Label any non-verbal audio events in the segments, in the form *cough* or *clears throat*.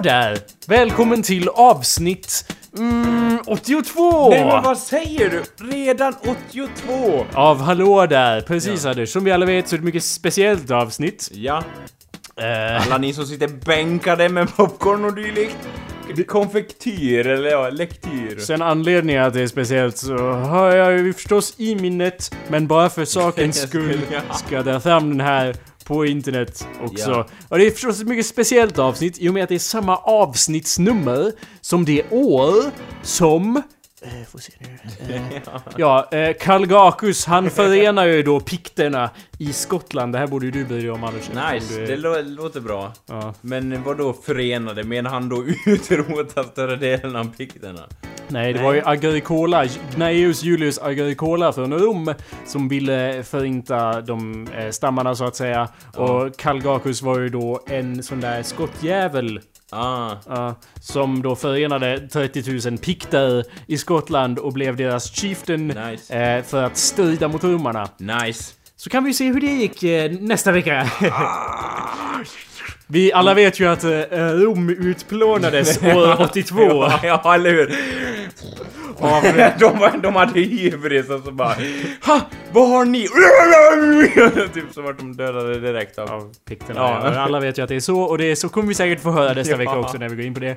Hallå där! Välkommen till avsnitt mm, 82! Nej men vad säger du? Redan 82? Av Hallå där! Precis Anders, som vi alla vet så är det ett mycket speciellt avsnitt. Ja, Eh, alla ni som sitter bänkade med popcorn och dylikt. Konfektyr eller ja, lektyr. sen anledningen att det är speciellt så har jag ju förstås i minnet, men bara för sakens *laughs* skull Ja. ska jag dra fram den här på internet också. Ja. Och det är förstås ett mycket speciellt avsnitt i och med att det är samma avsnittsnummer som det år som... Eh, får se nu. *laughs* Eh, ja, eh, Kalgakus han förenar ju då pikterna i Skottland. Det här borde ju du bry dig om Anders. Nice, du är- det lå- låter bra. Ja. Men vad då förenade? Menar han då *laughs* utrota större delen av pikterna? Nej, det Nej. var ju Agricola, Gnaeus Julius Agricola från Rom som ville förinta de eh, stammarna så att säga. Och Kalgakus var ju då en sån där skottjävel Ah, Ja, som då förenade 30 000 pikter i Skottland och blev deras chieftain Nice. eh, för att strida mot romarna. nice. Så kan vi se hur det gick eh, nästa vecka. *laughs* vi alla vet ju att eh, Rom utplånades år *laughs* 82. Ja, ja, eller hur? Av, *laughs* de, var- de hade hybris och så bara Ha! Vad har ni? *laughs* typ så vart de dödade direkt av... av pikterna. Ja. Alla vet ju att det är så och det är så kommer vi säkert få höra nästa Ja. vecka också när vi går in på det.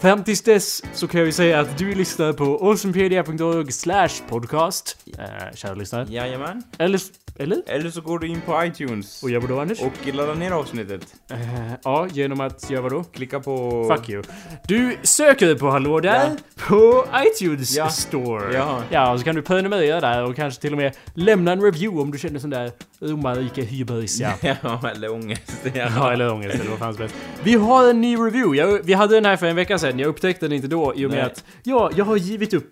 Fram tills dess så kan vi säga att du lyssnar på awesomepedia.org slash podcast. Eh, kära lyssnare. Jajamän. Eller, eller? Eller så går du in på iTunes Och gör vadå Anders? och laddar ner avsnittet. Eh, ja, genom att göra vadå? Klicka på... Fuck you. Du söker på Hallå där på iTunes Ja. store. Ja. ja, och så kan du prenumerera där och kanske till och med lämna en review om du känner sån där romarrike hybris. Ja. *laughs* Ja, eller ångest. Ja. Ja, eller ångest eller vad fan som helst. Vi har en ny review. Jag, vi hade den här för en vecka sedan. Jag upptäckte den inte då i och med Nej. att ja, jag har givit upp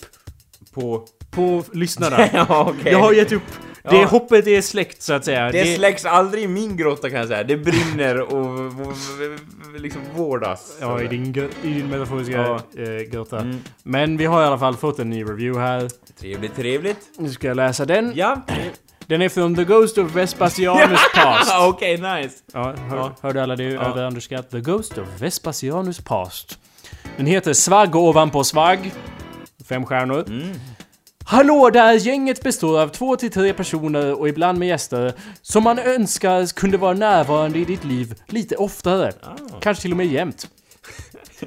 På... på lyssnarna. *laughs* ja, okej. Jag har gett upp. Det Ja. hoppet är släckt så att säga. Det släcks aldrig i min grotta kan jag säga. Det brinner och, liksom vårdas. Ja, i din, i din metaforiska Ja. eh, grotta. Mm. Men vi har i alla fall fått en ny review här. Trevligt, trevligt. Nu ska jag läsa den. Ja. Den är från The Ghost of Vespasianus *laughs* Past. Okej, nice. Ja, hör, Ja. hörde alla det Ja. över Anders Skatt? The Ghost of Vespasianus Past. Den heter Svagg ovanpå svagg. Fem stjärnor. Mm. Hallå där! Gänget består av två till tre personer och ibland med gäster som man önskar kunde vara närvarande i ditt liv lite oftare. Ah. Kanske till och med jämt.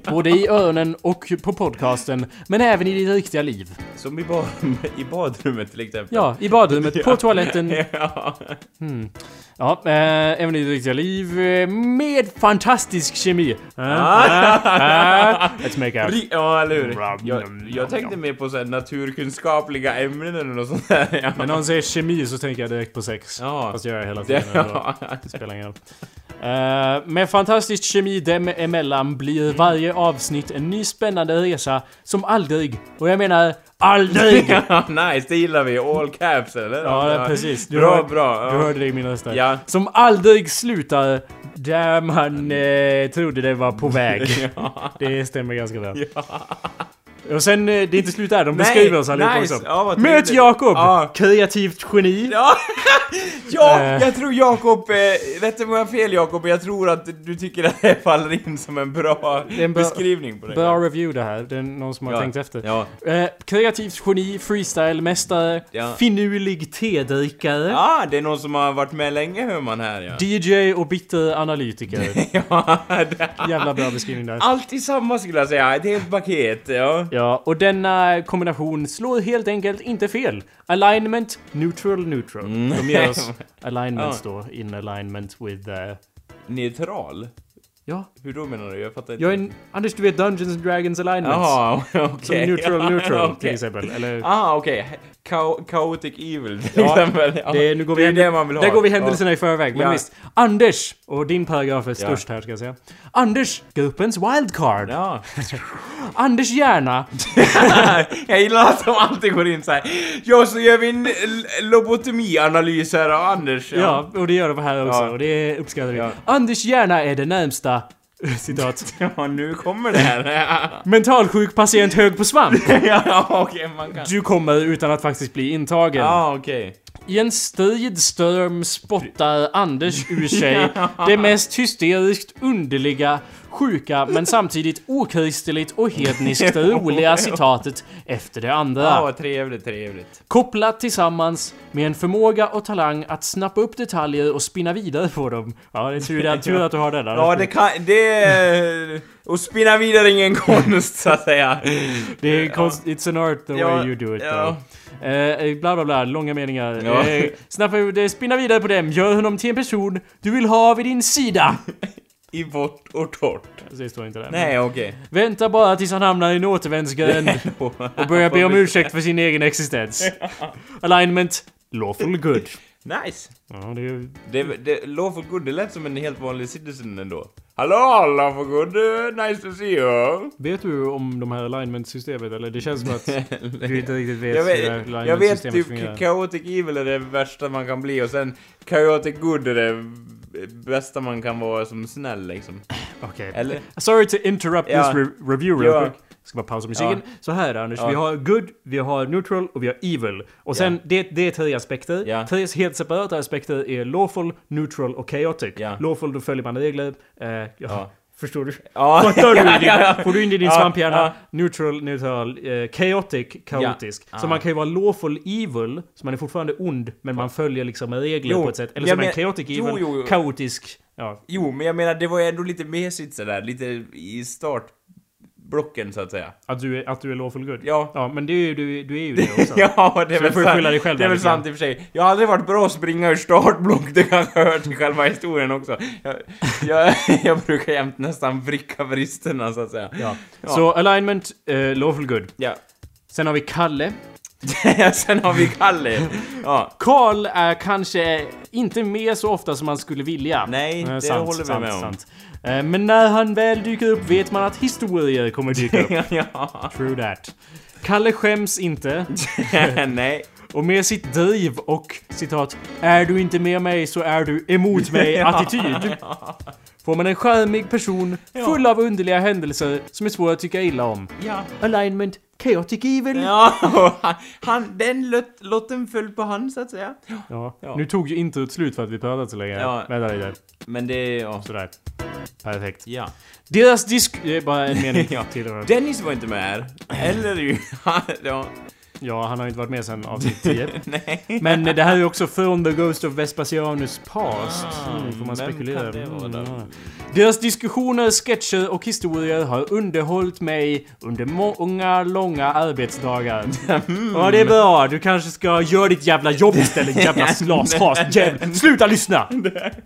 Både i öronen och på podcasten, men även i ditt riktiga liv. Som i, bad, i badrummet till exempel. Ja, i badrummet, på toaletten. ja. Ja, eh, även i ditt riktiga liv eh, med fantastisk kemi. Ah, Ah. let's make out. Ja, eller hur? Jag, jag tänkte mer på så naturkunskapliga ämnen eller något sånt där. Ja. När någon säger kemi så tänker jag direkt på sex. Ja. Fast jag gör hela tiden ja. *laughs* Det spelar ingen roll. Eh, med fantastisk kemi dem emellan blir varje avsnitt en ny spännande resa som aldrig, och jag menar aldrig! *laughs* Ja, nice, det gillar vi. All caps eller? Ja, precis. Du bra, hör- bra. Ja. Du hörde det i min röst där. Ja. Som aldrig slutar där man eh, trodde det var på väg. *laughs* Ja. Det stämmer ganska bra. Ja. Och sen, eh, det är inte slut där, de beskriver oss allihopa nice. också. Ja, Möt. Jakob! Ja. Kreativt geni. Ja, *laughs* ja Eh. jag tror Jakob, eh, rätta mig om jag har fel Jakob, jag tror att du tycker att det faller in som en bra, en bra- beskrivning på det. Bra review det här, det är någon som har Ja. tänkt efter. Ja. Eh, kreativt geni, freestyle-mästare, Ja. finurlig tedrickare, ja, det är någon som har varit med länge hör man här ja. DJ och bitter analytiker. *laughs* ja, det, Jävla bra beskrivning där. allt i samma skulle jag säga, ett helt paket, ja. Ja, och denna kombination slår helt enkelt inte fel. Alignment, neutral, neutral. Mm. De ger oss *laughs* alignments då, in alignment with... Uh, Neutral? ja, Hur då menar du? Jag fattar inte. jag är en... Anders, du vet Dungeons and Dragons alignments? Jaha, okej. Som neutral, neutral *laughs* till Okej. exempel. Eller... Ah, okej. Chao- Chaotic evil till Ja, exempel. Ja. Det, nu går vi det är det man vill ha. Där går vi händelserna i förväg. Men Ja. visst. Anders! Och din paragraf är Ja. störst här ska jag säga. Anders, gruppens wildcard. Ja. *laughs* Anders hjärna. *laughs* jag gillar att de alltid går in så här. Ja, så gör vi en lobotomianalys här av Anders. Ja, och det gör de här också. Ja. Och det uppskattar vi. Ja. Anders hjärna är det närmsta *laughs* Citat. Ja, nu kommer det här. *laughs* Mentalsjuk patient hög på svamp. *laughs* ja, okej, man kan... Du kommer utan att faktiskt bli intagen. Ja, okej. I en stridstorm spottar Anders ur *laughs* sig det mest hysteriskt underliga sjuka men samtidigt okristeligt och hedniskt *laughs* roliga citatet efter det andra. Ja, vad trevligt, trevligt. Kopplat tillsammans med en förmåga och talang att snappa upp detaljer och spinna vidare på dem. Ja, det är tur, det är tur att du har det där. Ja, det kan... Det... Och spinna vidare är ingen konst, så att säga. Det är konst, it's an art the Ja, way you do it. ja. though. Eh, bla bla bla, långa meningar. Ja. Eh, snappa, det, spinna vidare på dem, gör honom till en person du vill ha vid din sida. *laughs* I vått och torrt. Det står inte där. Nej, okej. Vänta bara tills han hamnar i en återvändsgränd *laughs* och börjar be om *laughs* ursäkt för sin egen existens. Alignment, lawful good. Nice. Ja, det är, Det, det, Lawful Good, det lät som en helt vanlig citizen ändå. Hallå Lawful Good, nice to see you. vet du om de här alignment-systemet eller? Det känns som att *laughs* du inte riktigt vet jag hur det här vet, jag vet alignment-systemet typ fungerar. Chaotic Evil är det värsta man kan bli och sen Chaotic Good är det bästa man kan vara som snäll liksom. Okej. Eller? Sorry to interrupt Ja. this re- review real Ja. quick. Ska bara pausa musiken. Så här Anders, Ja. vi har good, vi har neutral och vi har evil. Och sen, Ja. det, det är tre aspekter. Ja. Tre helt separata aspekter är lawful, neutral och chaotic. Ja. Lawful, då följer man regler. Eh, ja. Ja. Förstår du? Ja, *laughs* Fattar du? *laughs* ja, ja, ja. Får du in det i din Ja, svamphjärna? ja. Neutral, neutral, eh, chaotic, kaotisk. Ja. Så man kan ju vara lawful evil, så man är fortfarande ond, men man följer liksom regler Jo, på ett sätt. Eller som en men- chaotic jo, evil, jo, kaotisk. Ja, Jo, men jag menar det var ju ändå lite mesigt sådär, lite i startblocken så att säga. att du är, att du är lawful good. Ja. Ja, men det är ju, du, du är ju det också. *laughs* Ja, det är Så väl du får sant. skylla dig själv Det är väl sant i och för sig. Jag har aldrig varit bra att springa ur startblock, det kanske hör till själva historien också. Jag, jag, *laughs* jag brukar jämt nästan vricka bristerna så att säga. Ja. Ja. Så alignment, eh, lawful good. Ja. Sen har vi Kalle. *laughs* Sen har vi Kalle. Ja. Karl är kanske inte med så ofta som man skulle vilja. Nej, Eh, det håller vi med om. Eh, Men när han väl dyker upp vet man att historier kommer dyka upp. *laughs* ja. True that. Kalle skäms inte. *laughs* Nej. Och med sitt driv och citat “Är du inte med mig så är du emot mig” *laughs* attityd får man en charmig person full av underliga händelser som är svår att tycka illa om. Ja. Alignment, chaotic evil. Ja, *laughs* han, han, den lot, lotten föll på han så att säga. Ja. Ja. Nu tog ju introt slut för att vi pratade så länge. Ja. Vänta lite. Men det, ja. Sådär. Perfekt. Ja. Deras disk... Det är bara en mening *laughs* Ja. till. Dennis var inte med här. Eller ju. *laughs* Ja. Ja, han har inte varit med sen avsnitt *laughs* 10. Nej. Men det här är ju också från The Ghost of Vespasianus Past. Ah, Mm, får man spekulera. Mm, ja. Deras diskussioner, sketcher och historier har underhållit mig under många, långa arbetsdagar. Mm. Ja, det är bra. Du kanske ska göra ditt jävla jobb istället, jävla *laughs* slashas. Jävla... Sluta lyssna!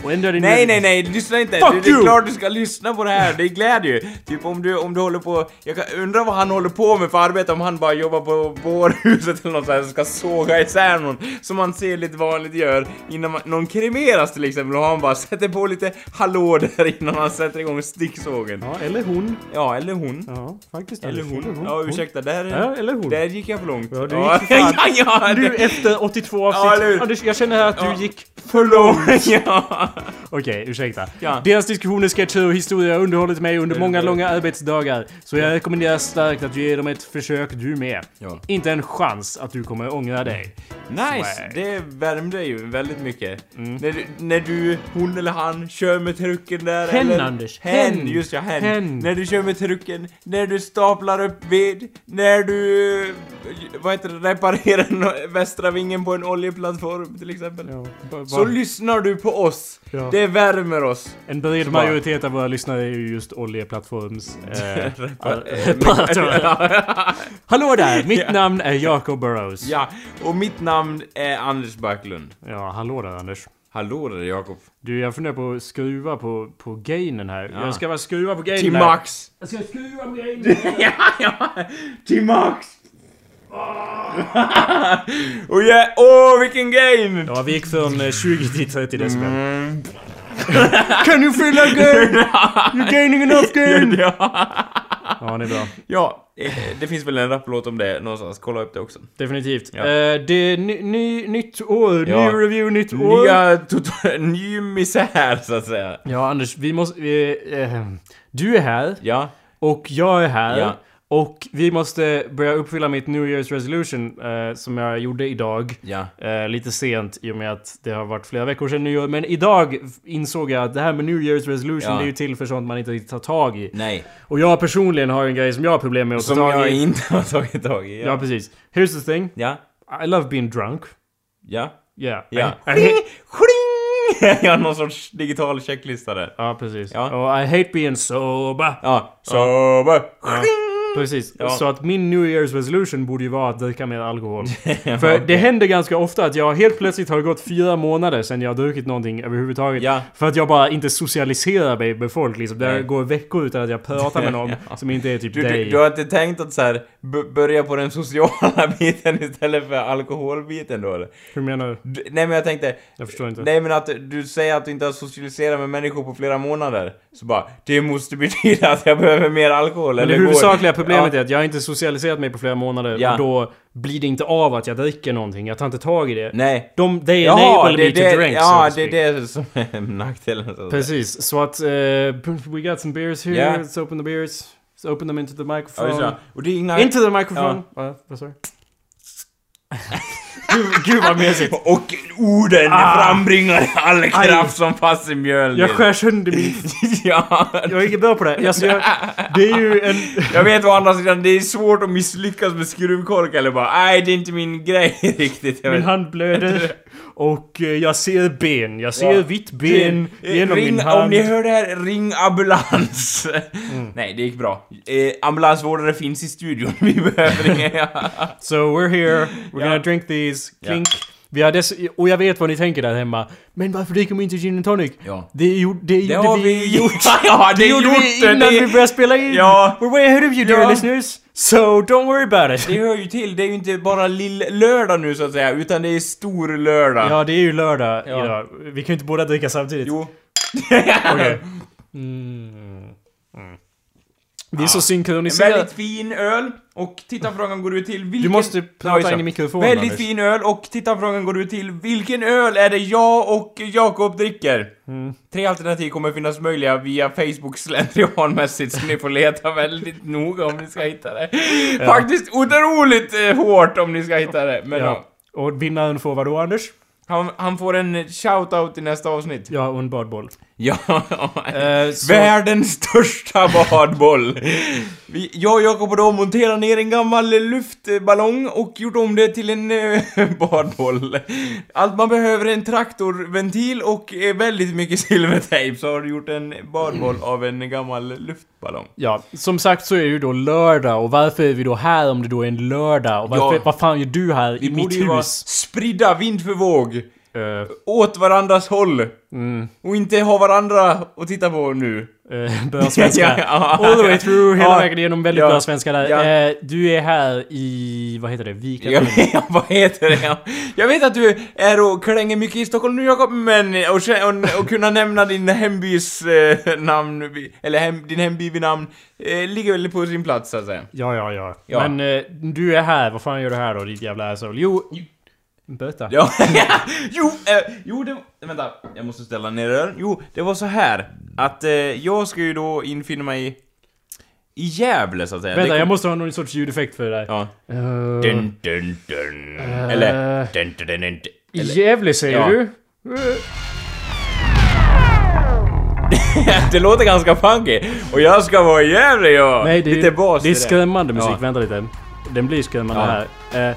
Och är det Nej, nej, nej, lyssna inte! Fuck det, det är you! klart du ska lyssna på det här, det gläder ju! Typ om du, om du håller på... Jag kan undra vad han håller på med för arbete om han bara jobbar på bårhuset eller något sånt här, ska såga isär någon, som man ser lite vanligt gör innan man, någon kremeras till exempel, och han bara sätter på lite hallå där innan han sätter igång sticksågen. Ja, eller hon. Ja, eller hon. Ja, faktiskt. Eller hon. Ja, ursäkta, där... Ja, eller hon. Där gick jag för långt. Ja, du ja, gick *laughs* ja, ja, Du efter 82 avsnitt. Ja, eller? Anders, jag känner här att du gick för långt! *laughs* ja. Okej, ursäkta. Ja. Deras diskussioner, sketcher och historier har underhållit mig under många långa arbetsdagar. Så jag rekommenderar starkt att du ger dem ett försök du med. Ja. Inte en chans att du kommer ångra dig. Nice! Swag. Det värmde ju väldigt mycket. Mm. När, du- när du, hon eller han, kör med trucken där Hen, eller... Anders. Hen! Hen. Just ja, hen. Hen. När du kör med trucken, när du staplar upp ved, när du... Vad heter det? Reparerar no- västra vingen på en oljeplattform till exempel. Ja, Så lyssnar du på oss. Ja. Det värmer oss. En bred majoritet av våra lyssnare är ju just oljeplattforms... *laughs* Eh. *laughs* Hallå där! Mitt namn är Jacob Burrows. ja, och mitt namn är Anders Backlund. Ja, hallå där Anders. Hallå där Jakob. Du, jag funderar på att skruva på, på gainen här. Ja. Jag ska bara skruva på gainen Till max. Jag ska skruva på gainen. *laughs* ja, ja, till max! *laughs* Ja, åh vilken gain! Ja, vi gick från eh, 20 till 30 decibel. Can you feel that gain? *laughs* You're gaining enough gain! Ja. Det är bra. *laughs* ja, eh, det finns väl en rapplåt om det någonstans, kolla upp det också. Definitivt. Ja. Eh, det är ny, ny, nytt år, Ja. ny review, nytt år. Nya, total, *laughs* ny misär så att säga. Ja, Anders, vi måste... Vi, eh, du är här Ja, och jag är här. Ja. Och vi måste börja uppfylla mitt New Year's resolution eh, som jag gjorde idag. Ja. Eh, lite sent i och med att det har varit flera veckor sedan nyår. Men idag insåg jag att det här med New Year's resolution Ja. det är ju till för sånt man inte riktigt tar tag i. Nej. Och jag personligen har en grej som jag har problem med att Som ta tag jag i. inte har tagit tag i. Ja, precis. Here's the thing. Ja. I love being drunk. Ja. Yeah. Ja. I, I! *laughs* Jag har någon sorts digital checklista där. ja, precis. Ja. Och I hate being sober. Ja. Sober. Precis. Ja. Så att min New Year's resolution borde ju vara att dricka mer alkohol. *laughs* För det händer ganska ofta att jag helt plötsligt har gått fyra månader sedan jag har druckit någonting överhuvudtaget. Ja. För att jag bara inte socialiserar mig med folk liksom. Det går veckor utan att jag pratar med någon *laughs* Ja. som inte är typ Du, dig. du, du har inte tänkt att så här, börja på den sociala *laughs* biten istället för alkoholbiten då eller? Hur menar du? Du, nej men jag tänkte... Jag förstår inte. Nej men att du säger att du inte har socialiserat med människor på flera månader. Så bara, det måste betyda att jag behöver mer alkohol Men det eller går- huvudsakliga problemet Ja. är att jag inte socialiserat mig på flera månader Ja. och då blir det inte av att jag dricker någonting. Jag tar inte tag i det. Nej. De, they Jaha, enable det, me to det, drink, ja, so to det är det som är *laughs* nackdelen. Precis, så att... eh, we got some beers here, Ja. let's open the beers. Let's open them into the Ja, microphone. just det. Och det är inga... Into the microphone! Ja. vad sa du? Gud, gud vad mesigt! Och orden Ah. frambringar all Aj. kraft som fast i mjöl. Jag skär sönder min... *laughs* ja. Jag är inte bra på det. Alltså, jag, det är ju en... *laughs* Jag vet å andra sidan, det är svårt att misslyckas med skruvkork eller bara nej det är inte min grej *laughs* riktigt. Jag Min vet. hand blöder. Och eh, jag ser ben. Jag ser Ja. vitt ben Eh, genom ring, min hand. Om ni hör det här, ring ambulans. Mm. Nej, det gick bra. Eh, ambulansvårdare finns i studion, vi behöver inga... So we're here, we're Ja. gonna drink these, clink. Vi har dess, och jag vet vad ni tänker där hemma. Men varför dricker vi inte gin and tonic? Ja. Det, gjorde, det, Det gjorde vi vi gjort! *laughs* ja, det, *laughs* Det gjorde vi innan det, vi började spela in! Ja. We're way ahead of you dear Ja. listeners! So don't worry about it! det hör ju till, det är ju inte bara lill-lördag nu så att säga, utan det är stor lördag. Ja, det är ju lördag Ja. idag. Vi kan ju inte båda dricka samtidigt. Jo. *laughs* Okej. Mm. Mm. Vi är så En synkroniserade. väldigt fin öl, och tittarfrågan går ut till vilken... Du måste Ja, prata in i mikrofonen Väldigt Anders. fin öl, och tittarfrågan går ut till vilken öl är det jag och Jakob dricker? Mm. Tre alternativ kommer finnas möjliga via Facebook slentrianmässigt, så ni får leta väldigt noga om ni ska hitta det. Faktiskt otroligt eh, hårt om ni ska hitta det, men ja. Ja. Och vinnaren får vad då Anders? Han, han får en shout-out i nästa avsnitt. Ja, och en badboll. *laughs* Ja, Eh, så- Världens största badboll! Vi, jag och Jakob har då monterat ner en gammal luftballong och gjort om det till en eh, *laughs* badboll. Allt man behöver är en traktorventil och eh, väldigt mycket silvertejp så har du gjort en badboll av en gammal luftballong. Ja, som sagt så är det ju då lördag och varför är vi då här om det då är en lördag? Och varför, Ja. vad fan gör du här Vi i mitt borde ju vara hus? spridda vind för våg. Eh, Åt varandras håll. mm, Och inte ha varandra att titta på nu. *laughs* bra svenska. Ja, ja. All the way through, hela Ja. vägen igenom väldigt Ja. bra svenska där. Ja. Eh, du är här i, vad heter det, Vika? *laughs* Ja, vad heter det? Ja. Jag vet att du är och klänger mycket i Stockholm nu Jakob, men och, och, och kunna nämna din hembys namn, eller hem, din hemby vid namn, ligger väl på sin plats så att säga. Ja, ja, ja. Ja. Men du är här, vad fan gör du här då, ditt jävla asshole? Jo, böta. Ja, *laughs* jo, eh, jo det... Vänta, jag måste ställa ner ölen. Jo, det var så här att eh, jag ska ju då infinna mig i Gävle så att säga. Vänta, Det jag måste ha någon sorts ljudeffekt för det där. Ja. Eh, Dun, dun, dun. Eh. Eller... Dun, dun, dun, dun. I. Gävle säger Ja. du? *laughs* Det låter ganska funky. Och jag ska vara i Gävle ja! Nej, det är, Lite bas det är i skrämmande musik. Ja. Vänta lite. Den blir skrämmande Ja. här. Eh,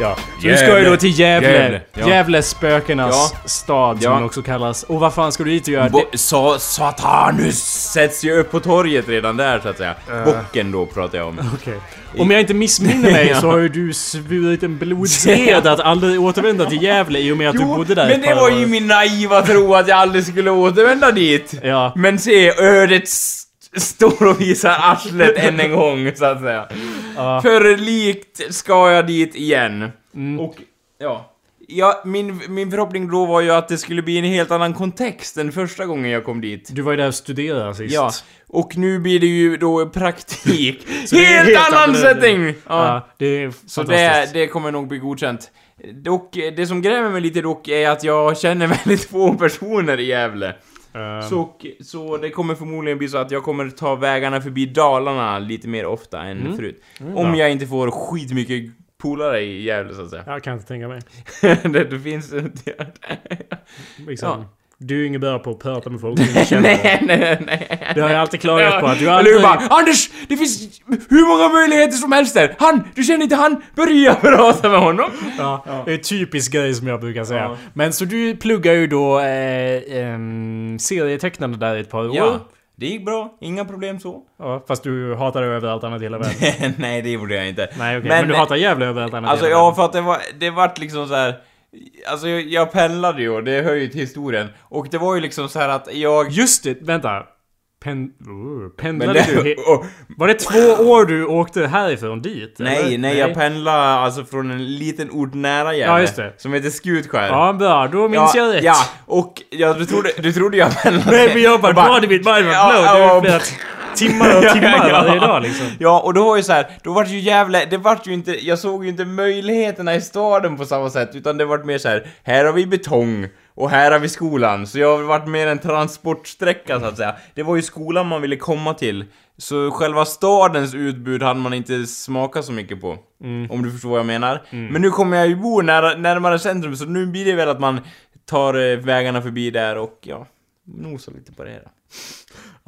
ja, så Gävle. ska ju då till Gävle. Gävle, ja. Spökenas Ja. stad som Ja. den också kallas. Och vad fan ska du dit och göra? Bo- sa Satanus sätts ju upp på torget redan där så att säga. Äh. Bocken då pratar jag om. Okej. Om jag inte missminner mig *laughs* så har ju du svurit en blodsed *laughs* att aldrig återvända till Gävle i och med att du bodde där men det var år. ju min naiva tro att jag aldrig skulle återvända dit. Ja. Men se, ödet s- står och visar arslet än en gång så att säga. Ja. För likt ska jag dit igen. Mm. Och, ja. Ja, min, min förhoppning då var ju att det skulle bli en helt annan kontext än första gången jag kom dit. Du var ju där och studerade sist. Ja, och nu blir det ju då praktik. *laughs* Så helt, helt annan setting! Ja. Ja, det är Så fantastiskt. det, det kommer nog bli godkänt. Dock, det som grämer mig lite dock är att jag känner *laughs* väldigt få personer i Gävle. Ehm, Så, så det kommer förmodligen bli så att jag kommer ta vägarna förbi Dalarna lite mer ofta än Mm. förut. mm, Om jag inte får skitmycket polare i Gävle så att säga. Jag kan inte tänka mig. *laughs* det, det finns... *laughs* Liksom. Du är ju ingen bra på att prata med folk *laughs* nej, nej, nej. Det har jag alltid klagat på att du Eller aldrig... hur bara Anders! Det finns hur många möjligheter som helst där! Han! Du känner inte han? Börja prata med honom! Ja, det är typisk grej som jag brukar säga. Ja. Men så du pluggar ju då eh, em, serietecknande där i ett par år. Ja, det gick bra. Inga problem så. Ja, fast du hatar det över allt annat i hela världen. *laughs* nej, det gjorde jag inte. Nej okej, men, du hatar Gävle över allt annat Alltså ja, för att det var, det vart liksom så här. Alltså jag, jag pendlade ju och det hör ju till historien. Och det var ju liksom så här att jag... Just det, vänta. Pen, Men pendlade det, du? *laughs* Och, var det två år du åkte härifrån dit? nej, eller? nej, jag pendlade alltså från en liten ort nära Gävle. Ja, just det. Som heter Skutskär. Ja, bra. Då minns ja, jag rätt. Ja, och ja, du trodde, du trodde jag pendlade... Nej, jobbar Jag bara- bara vid Mind Ja, Blow. ja, Timmar och *laughs* timmar ja. varje dag liksom. Ja, och då var ju så här, då var det ju jävla, det vart ju inte, jag såg ju inte möjligheterna i staden på samma sätt, utan det vart mer så här, här har vi betong, och här har vi skolan, så jag vart mer en transportsträcka så att säga. Det var ju skolan man ville komma till, så själva stadens utbud hade man inte smakat så mycket på. Om du förstår vad jag menar. Men nu kommer jag ju bo nära, närmare centrum, så nu blir det väl att man tar eh, vägarna förbi där och ja, nosar lite på det hela.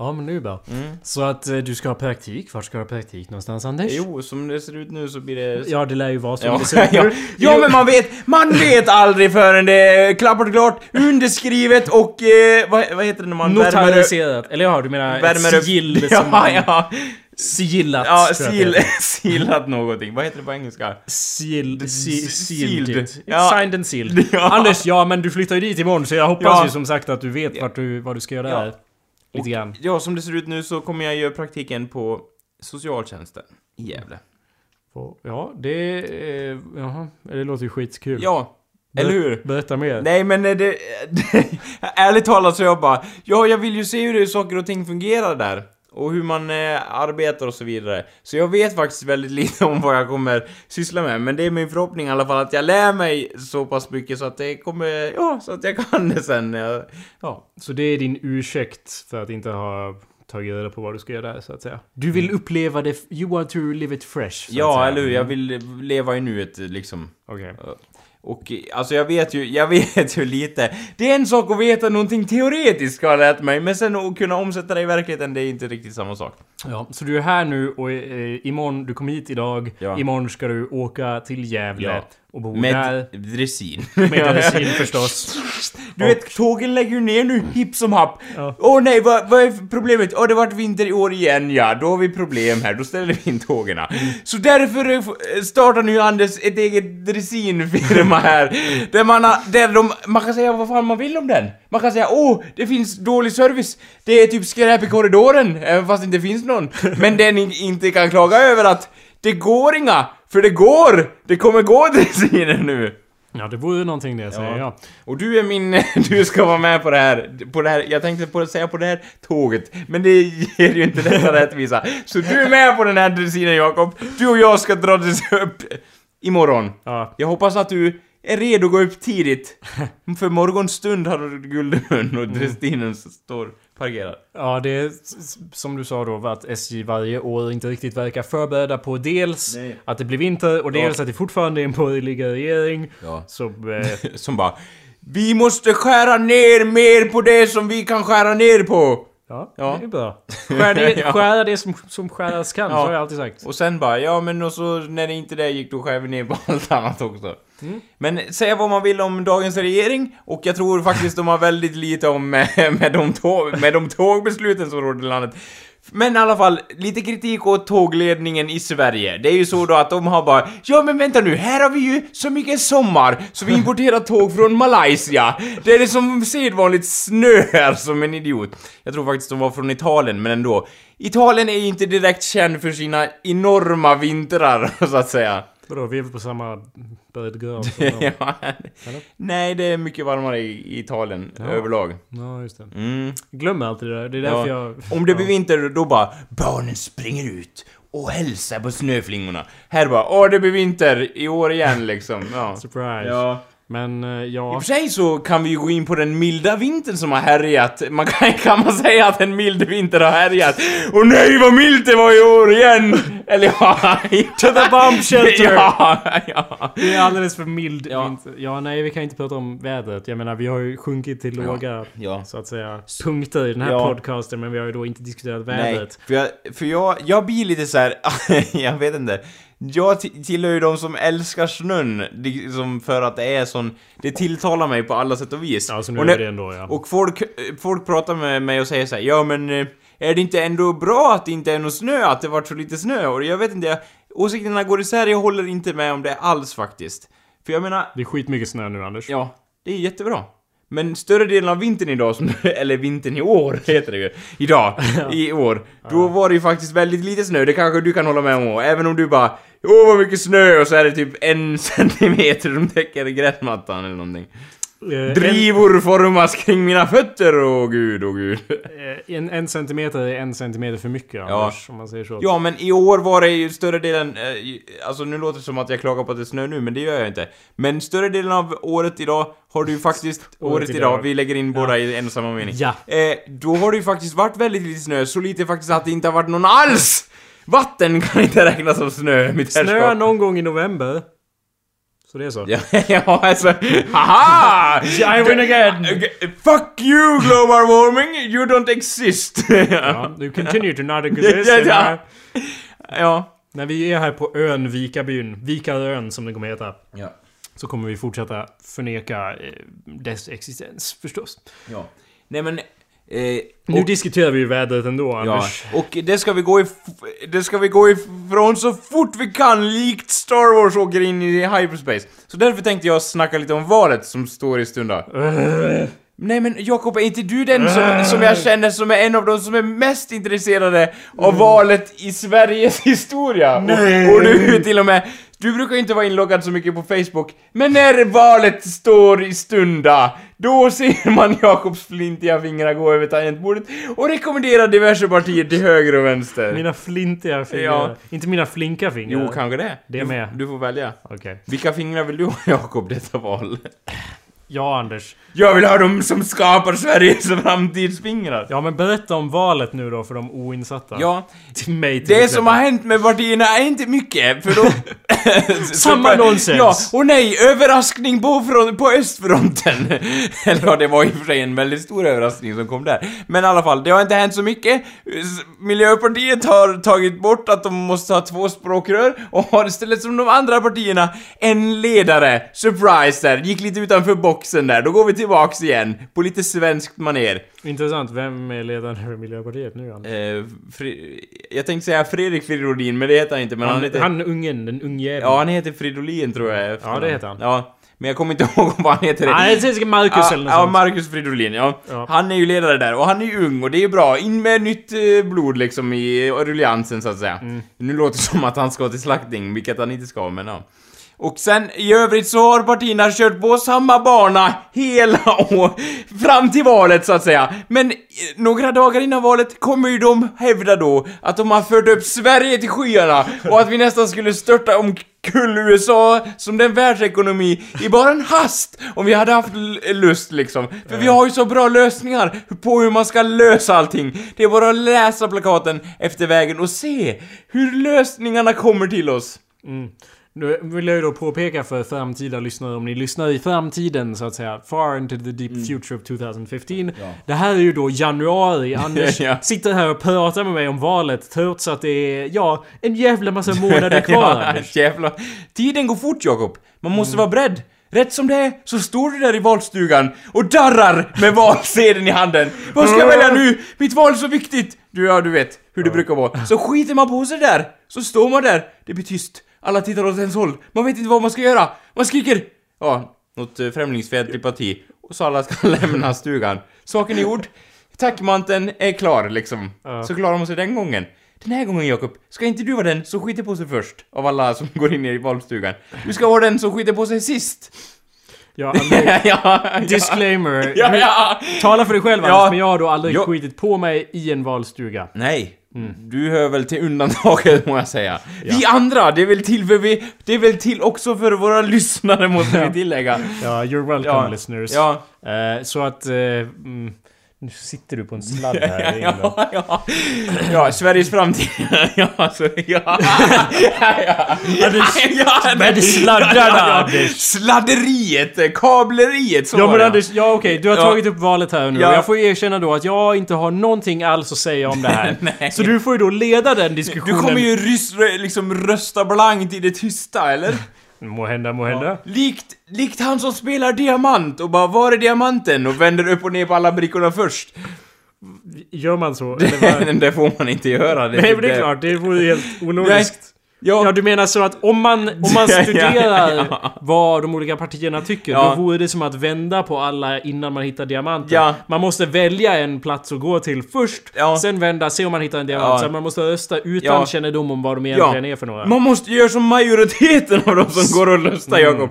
Ja, men det är ju bra. Mm. Så att eh, du ska ha praktik. Vart ska du ha praktik någonstans, Anders? Jo, som det ser ut nu så blir det Ja, det lär ju vara som Ja, det ser *laughs* ut ja, nu. ja men man vet, man vet aldrig förrän det är klappat och klart, underskrivet och eh, vad, vad heter det när man? Notariserat. Eller ja, du menar Värmer ett sigill *laughs* upp. som man... Ja, ja. Sigillat. Ja, tror jag sil, det heter. silat *laughs* någonting. Vad heter det på engelska? Seal, S- se, sealed sealed. it. Ja. Signed and sealed. Ja. Anders, ja men du flyttar ju dit imorgon så jag hoppas Ja. ju som sagt att du vet vart du, vad du ska göra Ja. där. Lite grann. Ja, som det ser ut nu så kommer jag göra praktiken på socialtjänsten i Gävle. Ja, det... Eh, jaha, det låter ju skitkul. Ja, eller hur? Berätta mer. Nej men det, det, *laughs* Ärligt talat så jag bara Ja, jag vill ju se hur det, saker och ting fungerar där Och hur man eh, arbetar och så vidare Så jag vet faktiskt väldigt *laughs* lite om vad jag kommer syssla med Men det är min förhoppning i alla fall att jag lär mig så pass mycket så att det kommer... Ja, så att jag kan det sen Jag- Ja, Så det är din ursäkt för att inte ha tagit reda på vad du ska göra där, så att säga. Du vill uppleva det... You want to live it fresh, ja eller hur? Jag Mm. vill leva i nuet liksom Okej. Och alltså jag vet ju, jag vet ju lite. Det är en sak att veta någonting teoretiskt har jag lärt mig, men sen att kunna omsätta det i verkligheten, det är inte riktigt samma sak. Ja, så du är här nu och eh, imorgon, du kom hit idag. Ja. Imorgon ska du åka till Gävle Ja. och bo där. Med dressin. Med *laughs* dressin förstås. Du vet, tågen lägger ju ner nu hipp som happ. Ja. Åh nej, vad, vad är problemet? Åh, det vart vinter i år igen, ja. Då har vi problem här, då ställer vi in tågen. Så därför eh, startar nu Anders ett eget dressinfirma här. Där man har, där de, man kan säga vad fan man vill om den. Man kan säga åh, det finns dålig service. Det är typ skräp i korridoren, även fast det inte finns någon. Men den in- inte kan klaga över att det går inga, för det går! Det kommer gå *laughs* dressiner nu. Ja, det vore någonting det, säger Ja. jag. Och du är min... *laughs* Du ska vara med på det här, på det här, jag tänkte på, säga på det här tåget, men det ger ju inte detta *laughs* rättvisa. Så du är med på den här dressinen Jakob, du och jag ska dra upp imorgon. Ja. Jag hoppas att du är redo att gå upp tidigt. *laughs* För morgonstund har du guld i mun och dressinen står parkerad. Ja, det är som du sa då att SJ varje år inte riktigt verkar förberedda på dels Nej. att det blir vinter och dels Ja. att det fortfarande är en borgerlig regering. Ja. Så... Eh, *laughs* Som bara Vi måste skära ner mer på det som vi kan skära ner på! Ja, Ja. det är bra. *laughs* Skär det, Ja. skära det som, som skäras kan, Ja. så har jag alltid sagt. Och sen bara, ja men och så när det inte det gick då skär vi ner på allt annat också. Men säga vad man vill om dagens regering, och jag tror faktiskt de har väldigt lite om med, med, de, tåg, med de tågbesluten som råder i landet. Men i alla fall, lite kritik åt tågledningen i Sverige. Det är ju så då att de har bara Ja men vänta nu, här har vi ju så mycket sommar så vi importerar tåg från Malaysia. Det är det som sedvanligt snö här som en idiot. Jag tror faktiskt de var från Italien, men ändå. Italien är ju inte direkt känd för sina enorma vintrar, *laughs* så att säga. Vadå, vi är väl på samma dem? *laughs* Ja. Nej, det är mycket varmare i Italien Ja. överlag. Ja, just det. Mm. Glömmer alltid det där. Det är därför Ja. jag... Om det blir vinter, då bara barnen springer ut och hälsar på snöflingorna. Här bara åh det blir vinter i år igen liksom. Ja. *laughs* Surprise. Ja. Men eh, I ja... och för sig så kan vi ju gå in på den milda vintern som har härjat. Man kan, *laughs* kan man säga att en mild vinter har härjat? Och nej vad milt det var i år igen! *laughs* Eller ja... To the bomb shelter! *laughs* ja, ja. Det är alldeles för mild Ja. vinter. Ja, nej, vi kan inte prata om vädret. Jag menar, vi har ju sjunkit till låga, Ja. så att säga, punkter i den här Ja. podcasten, men vi har ju då inte diskuterat Nej, vädret. för jag, för jag, jag blir lite så här, jag vet inte. Jag ti- tillhör ju de som älskar snön, liksom för att det är sån, det tilltalar mig på alla sätt och vis. Ja, så nu och, är när- det ändå, ja. och folk, folk pratar med mig och säger så här, ja men eh, är det inte ändå bra att det inte är någon snö, att det varit så lite snö? Och jag vet inte, jag, åsikterna går isär, jag håller inte med om det alls faktiskt. För jag menar, Det är skitmycket snö nu, Anders. Ja, det är jättebra. Men större delen av vintern idag, som, *laughs* eller vintern i år *laughs* heter det ju, idag, *laughs* i år, då var det ju faktiskt väldigt lite snö, det kanske du kan hålla med om även om du bara Åh vad mycket snö och så är det typ en *laughs* centimeter som täcker gräsmattan eller någonting. Eh, Drivor formas kring mina fötter, åh gud, åh gud. En, eh, en, en centimeter är en centimeter för mycket, Anders, om man säger så. Ja, men i år var det ju större delen, eh, alltså nu låter det som att jag klagar på att det snö nu, men det gör jag inte. Men större delen av året idag har du ju faktiskt, året, idag. idag, vi lägger in båda i en och samma mening. Ja. Eh, då har det ju faktiskt varit väldigt lite snö, så lite faktiskt att det inte har varit någon alls! Vatten kan inte räknas som snö, mitt Snö herrskap. någon gång i november. Så det är så. Ja, *laughs* ja, alltså, haha! *laughs* I win again! Fuck you global warming, you don't exist! *laughs* Ja, du continue to not exist. Ja, ja. ja. När vi är här på ön Vikabyn, Vikarön som den kommer heta, Ja. så kommer vi fortsätta förneka eh, dess existens förstås. Ja. Nej men... Eh, Nu och, diskuterar vi ju vädret ändå, ja, Anders. och det ska vi gå Det ska vi gå ifrån så fort vi kan, likt Star Wars åker in i hyperspace. Så därför tänkte jag snacka lite om valet som står i stunda. *laughs* Nej men Jakob, är inte du den som, som jag känner som är en av de som är mest intresserade av valet i Sveriges historia? Nej. Och, och du till och med, du brukar inte vara inloggad så mycket på Facebook, men när valet står i stunda, då ser man Jakobs flintiga fingrar gå över tangentbordet och rekommenderar diverse partier till höger och vänster. Mina flintiga fingrar. Ja. Inte mina flinka fingrar. Jo, kanske det. Det du, med. Du får välja. Okej. Vilka fingrar vill du ha Jakob detta val? Ja, Anders. Jag vill ha dem som skapar Sveriges framtidsfingrar. Ja, men berätta om valet nu då för de oinsatta. Ja, *laughs* Till mig till det som har hänt med partierna är inte mycket, för då... *laughs* Samma *laughs* nonsens. Ja, och nej, överraskning på, front, på östfronten. Eller ja, det var i och för sig en väldigt stor överraskning som kom där. Men i alla fall, det har inte hänt så mycket. Miljöpartiet har tagit bort att de måste ha två språkrör och har istället som de andra partierna en ledare. Surprise där, gick lite utanför boxen där. Då går vi tillbaks igen, på lite svenskt maner. Intressant. Vem är ledaren för Miljöpartiet nu, Anders? Eh, Fri- jag tänkte säga Fredrik Fridolin, men det heter han inte. Men han, han, heter... han ungen, den ungjäveln. Ja, han heter Fridolin tror jag. Ja, det heter han. Ja, men jag kommer inte *laughs* ihåg vad han heter. Nej, det är Marcus Ja, eller något ja, sånt. Marcus Fridolin, ja. Ja. Han är ju ledare där, och han är ju ung, och det är ju bra. In med nytt eh, blod liksom i rulliansen, så att säga. Mm. Nu låter det som att han ska till slaktning, vilket han inte ska, men ja. Och sen i övrigt så har partierna kört på samma bana hela *laughs* år, fram till valet så att säga. Men eh, några dagar innan valet kommer ju de hävda då att de har fört upp Sverige till skyarna och att vi nästan skulle störta omkull USA som den världsekonomi i bara en hast om vi hade haft lust liksom. För vi har ju så bra lösningar på hur man ska lösa allting. Det är bara att läsa plakaten efter vägen och se hur lösningarna kommer till oss. Nu vill jag ju då påpeka för framtida lyssnare, om ni lyssnar i framtiden så att säga, far into the deep Mm. future of 2015. Det här är ju då januari, *laughs* Anders Ja. sitter här och pratar med mig om valet trots att det är, ja, en jävla massa månader *laughs* kvar ja, jävlar. Tiden går fort Jakob. Man måste vara beredd. Rätt som det är så står du där i valstugan och darrar med valsedeln i handen. Vad ska jag välja nu? Mitt val är så viktigt! Du, ja, du vet hur det brukar vara. Så skiter man på sig där. Så står man där. Det blir tyst. Alla tittar åt ens håll. Man vet inte vad man ska göra. Man skriker. Ja, något uh, främlingsfientligt parti. Och så alla ska *laughs* lämna stugan. Saken är gjord. Tackmanteln är klar liksom. Ja. Så klarar man sig den gången. Den här gången Jakob, ska inte du vara den som skiter på sig först? Av alla som *laughs* går in i valstugan. Du ska vara den som skiter på sig sist. Ja, *laughs* Anders, ja, disclaimer. Ja, ja. Tala för dig själv Ja. Anders, men jag har då aldrig skitit på mig i en valstuga. Nej, Du hör väl till undantaget må jag säga. Vi andra, det är väl till för vi... Det är väl till också för våra lyssnare måste vi tillägga. Ja, you're welcome Ja. listeners. Ja. Eh, så att... Eh, mm, nu sitter du på en sladd *laughs* här. Ja, ja. ja, Sveriges framtid. *laughs* ja, alltså, ja. *laughs* ja, ja. ja, Men sladdarna, Anders. Sladderiet, kableriet, så Ja men. Anders, ja okej, du har tagit upp valet här nu Ja. jag får erkänna då att jag inte har någonting alls att säga om det här. Så du får ju då leda den Du diskussionen. kommer ju rys, liksom rösta blankt i det tysta, eller? Må hända, må hända. Likt, likt han som spelar diamant och bara var är diamanten? Och vänder upp och ner på alla brickorna först. Gör man så? *laughs* Vad? det får man inte göra. Nej men det är klart, det vore helt ologiskt. Ja, Ja du menar så att om man, om man *laughs* Ja, ja, studerar ja. vad de olika partierna tycker, Ja. då vore det som att vända på alla innan man hittar diamanten. Man måste välja en plats att gå till först, sen vända, se om man hittar en diamant. Så man måste rösta utan Ja. kännedom om vad de egentligen är för några. man måste göra som majoriteten av de som går och röstar, Mm. Jakob.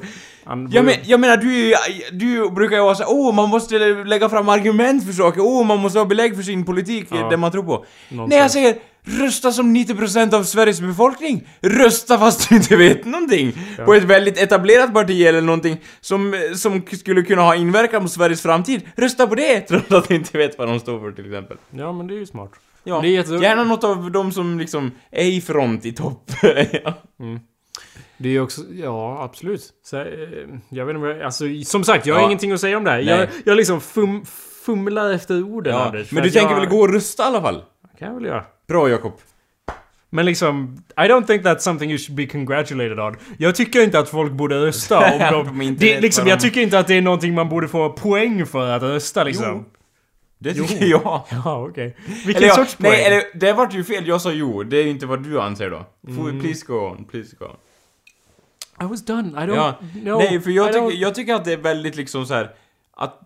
Jag, men, jag menar, du, du brukar ju vara såhär, åh, man måste lägga fram argument för saker, åh, man måste ha belägg för sin politik, det man tror på. Nonsens. Nej, jag säger, rösta som 90% av Sveriges befolkning. Rösta fast du inte vet någonting. På ett väldigt etablerat parti eller någonting som, som skulle kunna ha inverkan på Sveriges framtid. Rösta på det, trots att du inte vet vad de står för till exempel. Ja men det är ju smart. Ja, Det gärna något av de som liksom är i front i topp. *laughs* ja. Det är ju också, ja absolut. Så, eh, jag vet inte vad jag, alltså som sagt, jag har Ja. ingenting att säga om det här. Jag, jag liksom fum, fumlar efter orden Ja. Anders. Men du tänker jag, väl gå och rösta i alla fall? kan jag väl göra. Bra Jakob. Men liksom, I don't think that's something you should be congratulated on. Jag tycker inte att folk borde rösta om *laughs* de... inte det, liksom, jag tycker inte att det är någonting man borde få poäng för att rösta liksom. Jo. Det tycker jag. *laughs* Ja, okej. Vilken Eller sorts poäng? nej, eller det vart ju fel. Jag sa jo. Det är inte vad du anser då. Får Mm. vi Please go on, please go on. I was done. I don't... Ja, no, nej, för jag don't- jag tycker att det är väldigt liksom så här att...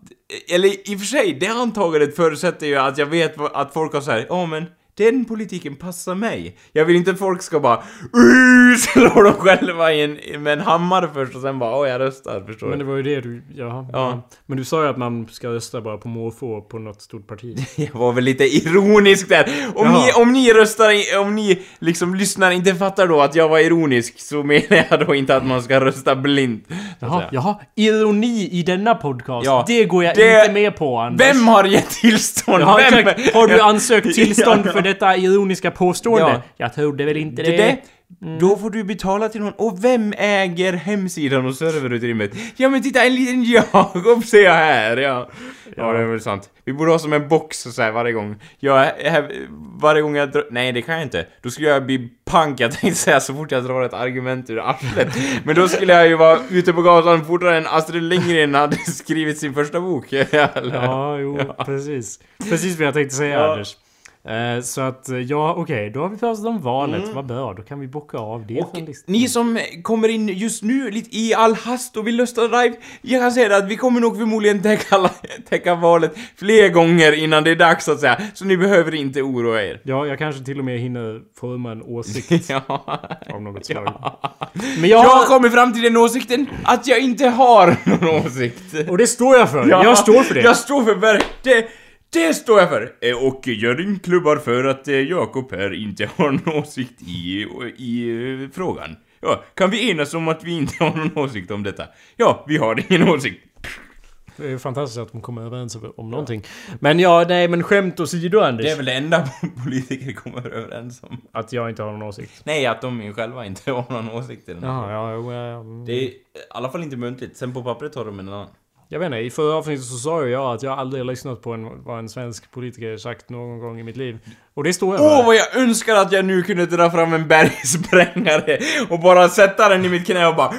Eller i och för sig, det antagandet förutsätter ju att jag vet att folk har såhär, ja men den politiken passar mig. Jag vill inte att folk ska bara *laughs* slå dem själva i en, med en hammare först och sen bara åh jag röstar, förstår Men det du? var ju det du... Ja, ja. Men du sa ju att man ska rösta bara på måfå på något stort parti. *laughs* Jag var väl lite ironisk där. Om, Jaha. ni, om ni röstar, om ni liksom lyssnar inte fattar då att jag var ironisk så menar jag då inte att man ska rösta blint. Jaha, jaha. Ironi i denna podcast. Ja, det går jag det- inte med på Anders. Vem har gett tillstånd? Ja, Vem? Har du ansökt *laughs* tillstånd för detta ironiska påstående? Ja. Jag trodde väl inte det. Det, det, Då får du betala till någon. Och vem äger hemsidan och serverutrymmet? Ja men titta, en liten Jakob *laughs* ser jag här, ja. Ja, det är väl sant. Vi borde ha som en box så här varje gång. Jag, jag, varje gång jag drar... Nej, det kan jag inte. Då skulle jag bli pank, jag tänkte säga så fort jag drar ett argument ur arslet. Men då skulle jag ju vara ute på gatan fortare än Astrid Lindgren hade *laughs* skrivit sin första bok. *laughs* Eller? Ja, jo, precis. Precis vad jag tänkte säga Ja. Anders. Eh, så att, eh, ja okej, då har vi pratat om valet. Vad bra, då kan vi bocka av det Mm. Och från listan. ni som kommer in just nu lite i all hast och vill rösta live, jag kan säga att vi kommer nog förmodligen täcka, täcka valet fler gånger innan det är dags så att säga. Så ni behöver inte oroa er. Ja, jag kanske till och med hinner forma en åsikt *laughs* Ja. av något slag. Men jag... Jag kommit fram till den åsikten att jag inte har *laughs* någon åsikt. Och det står jag för! Jag står för det! Jag står för ver- det. Står jag för! Eh, Och Jörgen klubbar för att eh, Jakob här inte *laughs* har någon åsikt i, i eh, frågan. Ja, kan vi enas om att vi inte har någon åsikt om detta? Ja, vi har ingen åsikt. Det är fantastiskt att de kommer överens om någonting. Men ja, nej men skämt åsido Anders. Det är väl det enda *laughs* politiker kommer överens om. Att jag inte har någon åsikt. Nej, att de ju själva inte *laughs* har någon åsikt i den här Jaha, ja, ja, ja. Det är i alla fall inte muntligt. Sen på pappret har de en annan. Jag vet inte, i förra avsnittet så sa ju jag att jag aldrig lyssnat på en, vad en svensk politiker sagt någon gång i mitt liv. Och det står jag Åh, för. vad jag önskar att jag nu kunde dra fram en bergsprängare och bara sätta den i mitt knä och bara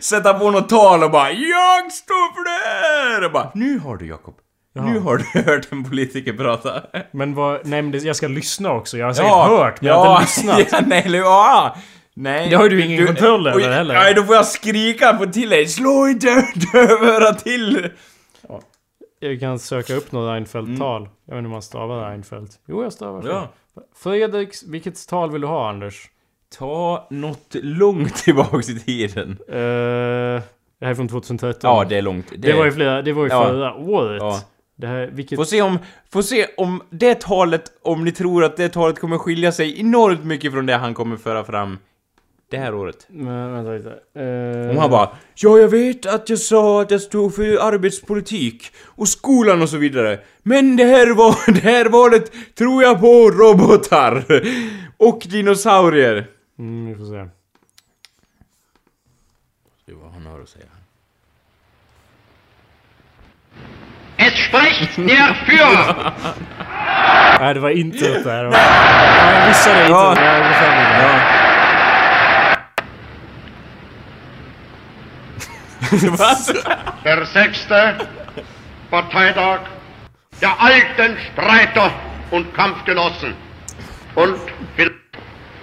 sätta på något tal och bara Jag står för det här! Och bara Nu har du Jakob. Nu har du hört en politiker prata. Men vad, det, jag ska lyssna också. Jag har säkert hört, men jag har ja, inte lyssnat. *laughs* ja, nej, ja. Nej. Det har ju du ingen kontroll över heller. Nej, då får jag skrika på till dig. Slå inte *laughs* dövörat till! Jag kan söka upp något Reinfeldt-tal. Jag vet inte hur man stavar Reinfeldt. Jo, jag stavar. Ja. Fredriks, vilket tal vill du ha Anders? Ta något långt tillbaks i tiden. Uh, det här är från 2013. Ja, det är långt. det, var ju flera, det var ju Ja. förra året. Ja. Det här, vilket... Får se om, får se om det talet, om ni tror att det talet kommer skilja sig enormt mycket från det han kommer föra fram det här året. Men, vänta lite. Eh, Om han bara Ja, jag vet att jag sa att jag stod för arbetspolitik och skolan och så vidare. Men det här, var, *laughs* det här valet tror jag på robotar och dinosaurier. Mm, vi får se. Se vad han har att säga. Es spricht der Führer. *laughs* Nej, det var inte det där. *laughs* Ja, jag missade det Ja. *laughs* Ja. Der sechste Parteitag der alten Streiter und Kampfgenossen. Und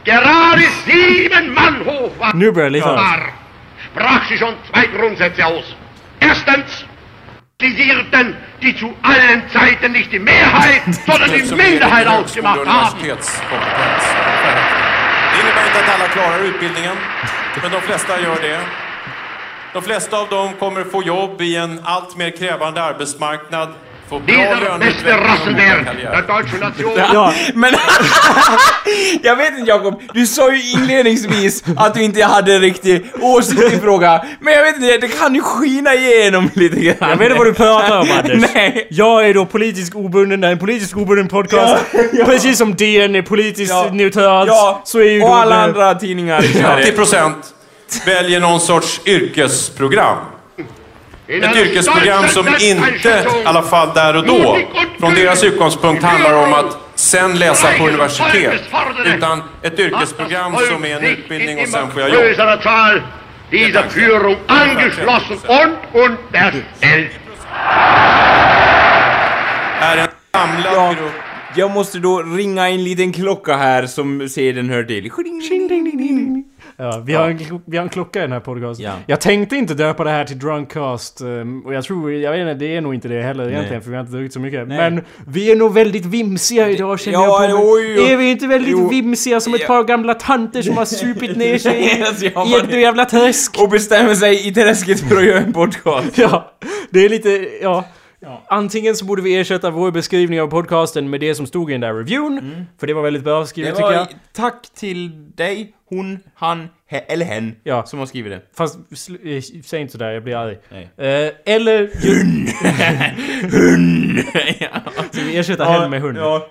gerade sieben Mann hoch war, war, sprach sie schon zwei Grundsätze aus. Erstens, kritisierten, die zu allen Zeiten nicht die Mehrheit, *laughs* sondern die Minderheit ausgemacht haben. Det innebär inte att alla klarar utbildningen, men de flesta gör det. De flesta av dem kommer få jobb i en allt mer krävande arbetsmarknad, få bra löneutveckling. Ja, Men *laughs* jag vet inte Jakob, du sa ju inledningsvis att du inte hade en riktig åsikt i frågan. Men jag vet inte, det kan ju skina igenom lite grann. jag vet inte vad du pratar om *laughs* Anders. Nej. Jag är då politiskt obunden, det är en politiskt obunden podcast. *laughs* Precis som DN är politiskt Ja. neutralt. Ja, Så är ju och alla andra tidningar i 80 Sverige. procent väljer någon sorts yrkesprogram. Ett yrkesprogram som inte, i alla fall där och då, från deras utgångspunkt handlar om att sen läsa på universitet. Utan ett yrkesprogram som är en utbildning och sen får jag jobb. dieser Führung angeschlossen und unterstellt. Är en samlad grupp jag måste då ringa en liten klocka här som seden hör till. Ja, vi, har en, vi har en klocka i den här podcasten. Ja. Jag tänkte inte döpa det här till Drunkcast. um, Och jag tror, jag vet inte, det är nog inte det heller egentligen Nej. för vi har inte druckit så mycket. Nej. Men vi är nog väldigt vimsiga idag känner Ja, jag på mig. Är vi inte väldigt Jo. vimsiga som ett par gamla tanter som har supit ner sig *laughs* Yes, i ett jävla träsk? Och bestämmer sig i träsket för att göra en podcast. *laughs* Ja, det är lite, ja. Antingen så borde vi ersätta vår beskrivning av podcasten med det som stod i den där reviewn. För det var väldigt bra skrivet tycker jag. tack till dig, hon, han, he, eller hen Ja. som har skrivit det. Fast eh, säg inte sådär, jag blir arg. Eh, eller... *laughs* Så vi ersätter hen med hund. Ja,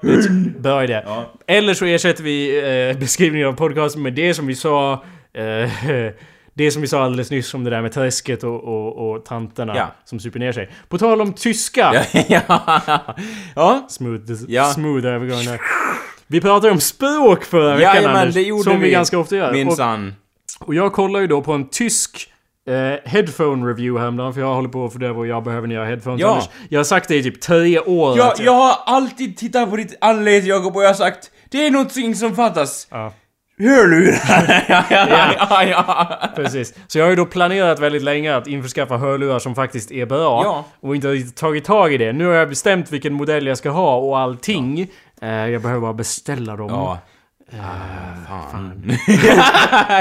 Bra idé. Ja. Eller så ersätter vi eh, beskrivningen av podcasten med det som vi sa... Eh, *laughs* det som vi sa alldeles nyss om det där med träsket och, och, och tanterna Ja. som super ner sig. På tal om tyska. ja, *laughs* ja. ja. Smooth, Ja. smooth övergång där. Vi pratade om språk förra veckan Jajamän, Anders. det gjorde som vi. vi. ganska ofta gör. Och, Minsann. och jag kollar ju då på en tysk eh, headphone review häromdagen för jag håller på att fundera på jag behöver nya headphones Ja. Anders. Jag har sagt det i typ tre år. Jag, att jag har alltid tittat på ditt anlete Jakob och jag har sagt det är någonting som fattas. Ja. Hörlurar. *laughs* ja, ja, Ja. Precis. Så jag har ju då planerat väldigt länge att införskaffa hörlurar som faktiskt är bra. Ja. Och inte riktigt tagit tag i det. Nu har jag bestämt vilken modell jag ska ha och allting. Eh, jag behöver bara beställa dem. Ja. Ah, fan. *laughs*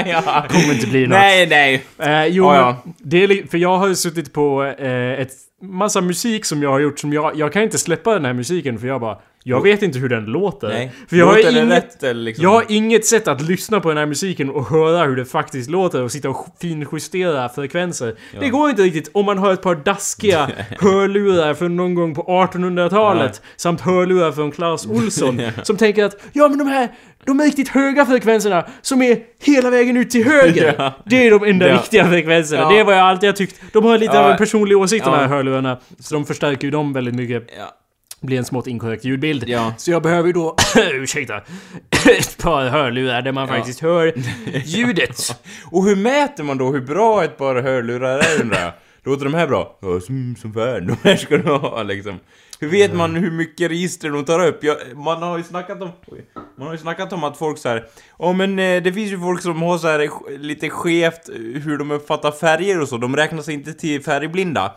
ja. Kommer inte bli något. Nej, nej. Eh, jo, Ja, ja. det är för jag har ju suttit på eh, ett massa musik som jag har gjort som jag... Jag kan inte släppa den här musiken för jag bara... Jag vet inte hur den låter. nej. För jag Låter har, inget, rätt liksom? jag har inget sätt att lyssna på den här musiken och höra hur det faktiskt låter och sitta och finjustera frekvenser. Det går inte riktigt om man har ett par daskiga *laughs* hörlurar från någon gång på 1800-talet samt hörlurar från Claes *laughs* Olsson som tänker att ja men de här de är riktigt höga frekvenserna som är hela vägen ut till höger. *laughs* Ja. Det är de enda Ja. riktiga frekvenserna. Ja. Det är vad jag alltid har tyckt. De har lite Ja. av en personlig åsikt de Ja. här hörlurarna. Så de förstärker ju dem väldigt mycket. Blir en smått inkorrekt ljudbild. Ja. Så jag behöver ju då, *coughs* ursäkta, *coughs* ett par hörlurar där man Ja. faktiskt hör *laughs* ljudet. Och hur mäter man då hur bra ett par hörlurar är undrar jag? Låter de här bra? Ja, som, som fan, de här ska du ha liksom. Hur vet man hur mycket register de tar upp? Jag, man har ju snackat om... Man har ju snackat om att folk så här. Ja men eh, det finns ju folk som har så här eh, lite skevt eh, hur de uppfattar färger och så. De räknas inte till färgblinda.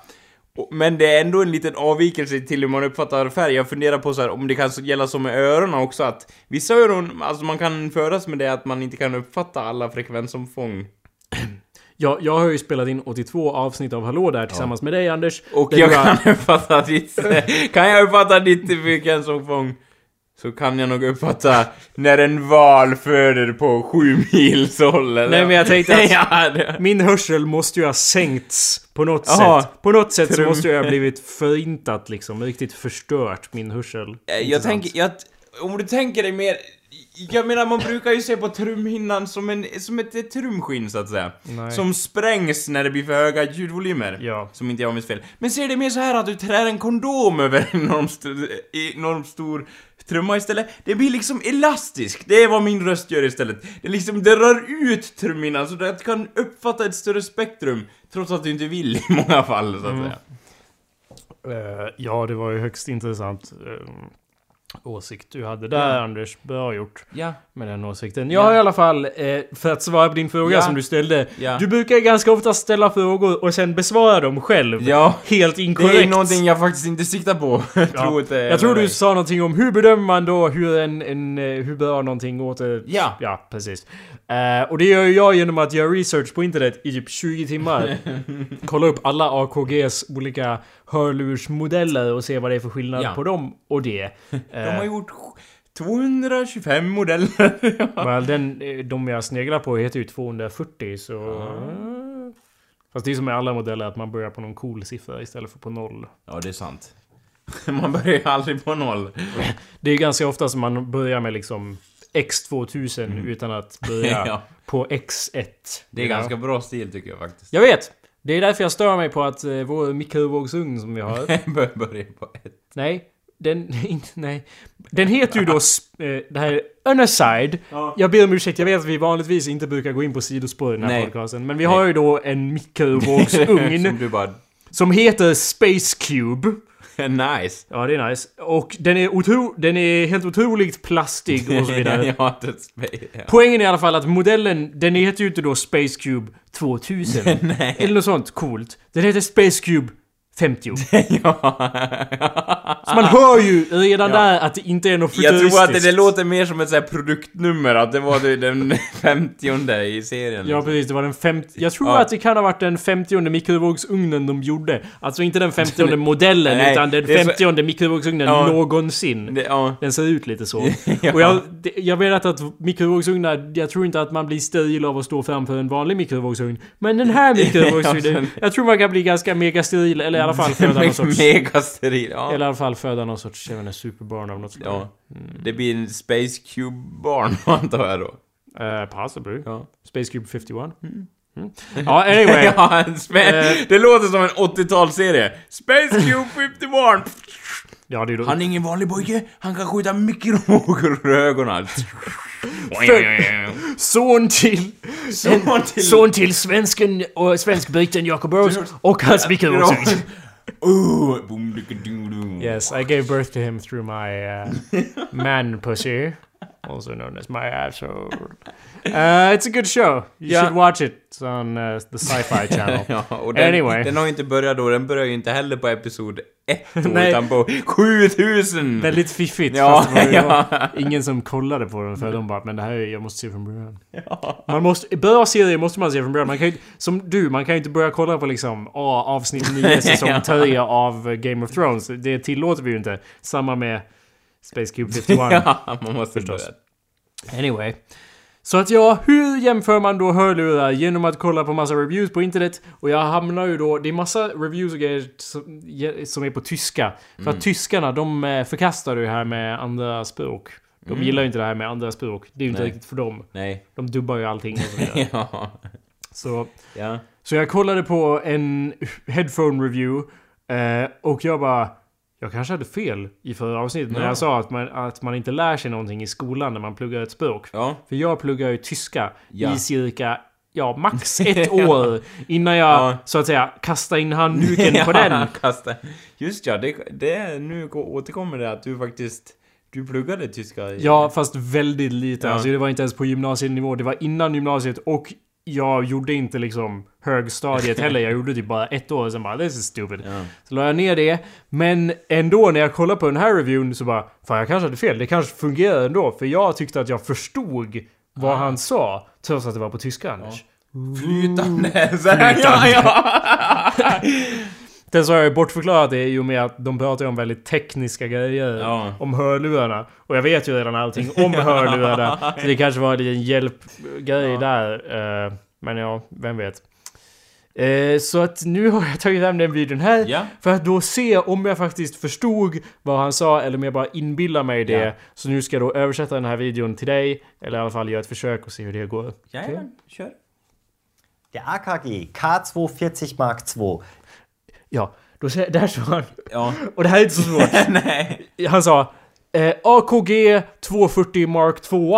Men det är ändå en liten avvikelse till hur man uppfattar färg. Jag funderar på så här, om det kan gälla som med öronen också att vissa öron, alltså man kan föras med det att man inte kan uppfatta alla frekvensomfång. *clears throat* jag, jag har ju spelat in 82 avsnitt av Hallå där tillsammans med dig Anders. Och jag har- kan *laughs* uppfatta ditt... kan jag uppfatta ditt vilken som fång så kan jag nog uppfatta när en val föder på sju mils håll eller? Nej, men jag tänkte att- *laughs* ja, det... Min hörsel måste ju ha sänkts på något Jaha. sätt. På något sätt så Trum. måste jag ha blivit förintat liksom. Riktigt förstört min hörsel. Eh, Jag Intressant. tänker, jag, om du tänker dig mer... Jag menar, man brukar ju se på trumhinnan som, en, som ett, ett trumskinn, så att säga. Nej. Som sprängs när det blir för höga ljudvolymer. Ja. Som inte jag minns fel. Men ser det mer så här att du trär en kondom över en enormt, st- enormt stor trumma istället. Det blir liksom elastisk. Det är vad min röst gör istället. Det liksom drar ut trumhinnan så att du kan uppfatta ett större spektrum. Trots att du inte vill i många fall, så att Mm. säga. Eh, ja, det var ju högst intressant eh, åsikt du hade där Ja. Anders. Bra gjort Ja. Med den åsikten. Jag har i alla fall, eh, för att svara på din fråga Ja. som du ställde. Ja. Du brukar ganska ofta ställa frågor och sen besvara dem själv. Ja. Helt Det inkorrekt. är någonting jag faktiskt inte siktar på. *laughs* Ja. Tro det Jag tror du sa någonting om hur bedömer man då hur en, en eh, hur bör någonting åter... Ja. Ja, precis. Eh, och det gör ju jag genom att göra research på internet i typ 20 timmar. *laughs* Kolla upp alla AKGs olika hörlursmodeller och se vad det är för skillnad Ja. på dem och det. *laughs* De har gjort 225 modeller. *laughs* Well, den, eh, de jag sneglar på heter ju 240 så... Fast det är som med alla modeller att man börjar på någon cool siffra istället för på noll. ja, det är sant. *laughs* Man börjar ju aldrig på noll. Det är ganska ofta som man börjar med liksom X2000 utan att börja Mm. *laughs* Ja. på X1. Det är Ja. ganska bra stil tycker jag faktiskt. Jag vet! Det är därför jag stör mig på att eh, vår mikrovågsugn som vi har... Bör- Börja på ett. nej, den... *laughs* Inte, nej. Den heter ju då... Eh, det här... Unaside. Jag ber om ursäkt, jag vet att vi vanligtvis inte brukar gå in på sidospår i den här Nej. podcasten. Men vi har ju då en mikrovågsugn *laughs* Som bara... som heter Space Cube. *laughs* nice. Ja, det är nice. Och den är, otro, den är helt otroligt plastig och så vidare. ja, det är ja. Poängen är i alla fall att modellen, den heter ju inte då Space Cube 2000. Nej. Eller något sånt coolt. Den heter Space Cube 50. *laughs* ja. Så man hör ju redan där att det inte är något Jag futuristiskt. tror att det, det låter mer som ett så produktnummer, att det var den *laughs* 50 i serien. Ja liksom. precis, det var den 50... Jag tror Ja. att det kan ha varit den 50 mikrovågsugnen de gjorde. Alltså inte den 50 *laughs* modellen, Nej, utan den det är så- 50 mikrovågsugnen Ja. någonsin. Det, ja. Den ser ut lite så. Ja. Och jag, det, jag vet att mikrovågsugnar, jag tror inte att man blir steril av att stå framför en vanlig mikrovågsugn. Men den här mikrovågsugnen, jag tror man kan bli ganska mega steril, eller i alla fall föda någon sorts... Mega steril, ja. Eller i alla fall föda någon sorts, jag superbarn av något slag. ja. Det blir en Space Cube-barn, *laughs* antar jag då. Uh, possibly. Ja. Space Cube 51. Mm. Ja, anyway. *laughs* ja, Eh. det låter som en 80-talsserie. Space Cube 51! Ja, det är då... Han är ingen vanlig pojke, han kan skjuta mikrovågor ur ögonen. Son till... Son till- Son till svensken och svenskbriten Jacob Rose och hans mikrovågsugn. Ooh, boom. Yes, I gave birth to him through my uh, *laughs* man pussy, also known as my asshole. Uh, it's a good show. You Yeah. should watch it. On uh, the Sci-Fi *laughs* channel. Ja, och den, Anyway. den har ju inte börjat då, den börjar ju inte heller på episod 1 Nej. utan på 7000! Väldigt fiffigt. Ja, fast det var ju *laughs* ja. ingen som kollade på den för de bara men det här är, jag måste se från början. Man måste, bra serier måste man se från början. Man kan ju, som du, man kan ju inte börja kolla på liksom ah, avsnitt 9 *laughs* säsong 3 av eh, Game of Thrones. Det tillåter vi ju inte. Samma med Space Cube *laughs* 51. ja, man måste Förstås. börja. Anyway. Så att ja, hur jämför man då hörlurar genom att kolla på massa reviews på internet? Och jag hamnar ju då, det är massa reviews och grejer som, är på tyska. För Mm. att tyskarna, de eh, förkastar det här med andra språk. De gillar ju inte det här med andra språk. Det är ju inte Mm. Riktigt för dem. Nej. De dubbar ju allting och så *laughs* ja. så, Ja. så jag kollade på en headphone review eh, och jag bara jag kanske hade fel i förra avsnittet när Ja. jag sa att man, att man inte lär sig någonting i skolan när man pluggar ett språk. Ja. För jag pluggar ju tyska Ja. i cirka, ja, max *laughs* ett år innan jag, Ja. så att säga, kastar in handduken på *laughs* den. Kasta. Just ja, det, det nu återkommer det att du faktiskt, du pluggade tyska i... Ja, fast väldigt lite. Ja. Alltså det var inte ens på gymnasienivå. Det var innan gymnasiet och jag gjorde inte liksom högstadiet *laughs* heller. Jag gjorde typ bara ett år och sen bara this is stupid. Ja. Så la jag ner det. Men ändå när jag kollade på den här reviewen så bara Fan jag kanske hade fel. Det kanske fungerar ändå. För jag tyckte att jag förstod vad han sa. Trots att det var på tyska Anders. Flytande. *laughs* Så här, *laughs* ja, ja. Det så har jag bortförklarat det i och med att de pratar om väldigt tekniska grejer Ja. om hörlurarna. Och jag vet ju redan allting om *laughs* hörlurarna. Så det kanske var en liten hjälpgrej där. eh, Men ja, vem vet. Eh, Så att nu har jag tagit hem den videon här. Ja. För att då se om jag faktiskt förstod vad han sa eller om jag bara inbillar mig det. Ja. Så nu ska jag då översätta den här videon till dig. Eller i alla fall göra ett försök och se hur det går. Jajamän, kör. Der AKG K240 Mark II Ja, då säger, där sa han. Ja. *laughs* Och det här är inte så svårt. *laughs* Nej. Han sa eh, AKG 240 Mark 2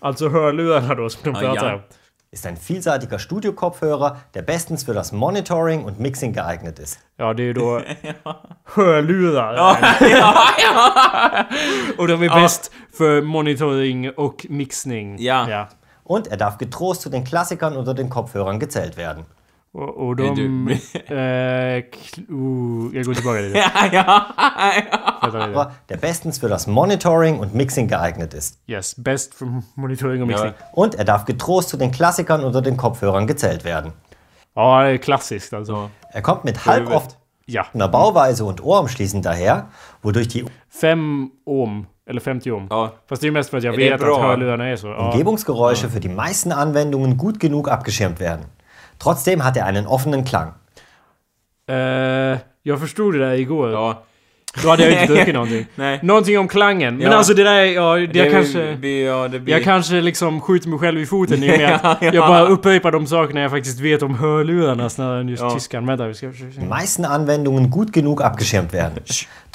Alltså hörlurarna då som de Mm. Ah, pratar ja. om. ist ein vielseitiger Studiokopfhörer, der bestens für das Monitoring und Mixing geeignet ist. Ja, det är ju då *laughs* hörlurar. Och de är bäst för monitoring och mixning. Ja. ja. Und er darf getrost zu den Klassikern unter den Kopfhörern gezählt werden. Och, och de... du- eh, kl- uh, jag går tillbaka lite. Ja, ja. Lite. Hörer, Der bestens für das Monitoring und Mixing geeignet ist. Yes, bäst för monitoring och mixning. Und er darf getrost zu den Klassikern unter den Kopfhörern gezählt werden. Ja, är klassiskt alltså. Er kommt mit halboffener Ja. Bauweise und Ohrumschließen daher, wodurch die Fem ohm. Eller 50 ohm. Ja. Fast det är mest för att jag vet att bra. hörlurarna är så. Ja. Umgebungsgeräusche für die meisten Anwendungen gut genug abgeschirmt werden. Trotzdem hat er einen offenen Klang. Eh, jag förstod det där igår. Ja. Då hade jag inte *laughs* druckit någonting. Nej. Någonting om klangen. Men Ja. alltså det där, ja, det, jag kanske... Blir, ja, det blir... Jag kanske liksom skjuter mig själv i foten i och med att *laughs* Ja, ja. jag bara upprepar de sakerna jag faktiskt vet om hörlurarna snarare än just Ja. tyskan. Vänta, vi ska Die meisten Anwendungen gut genug abgeschirmt werden.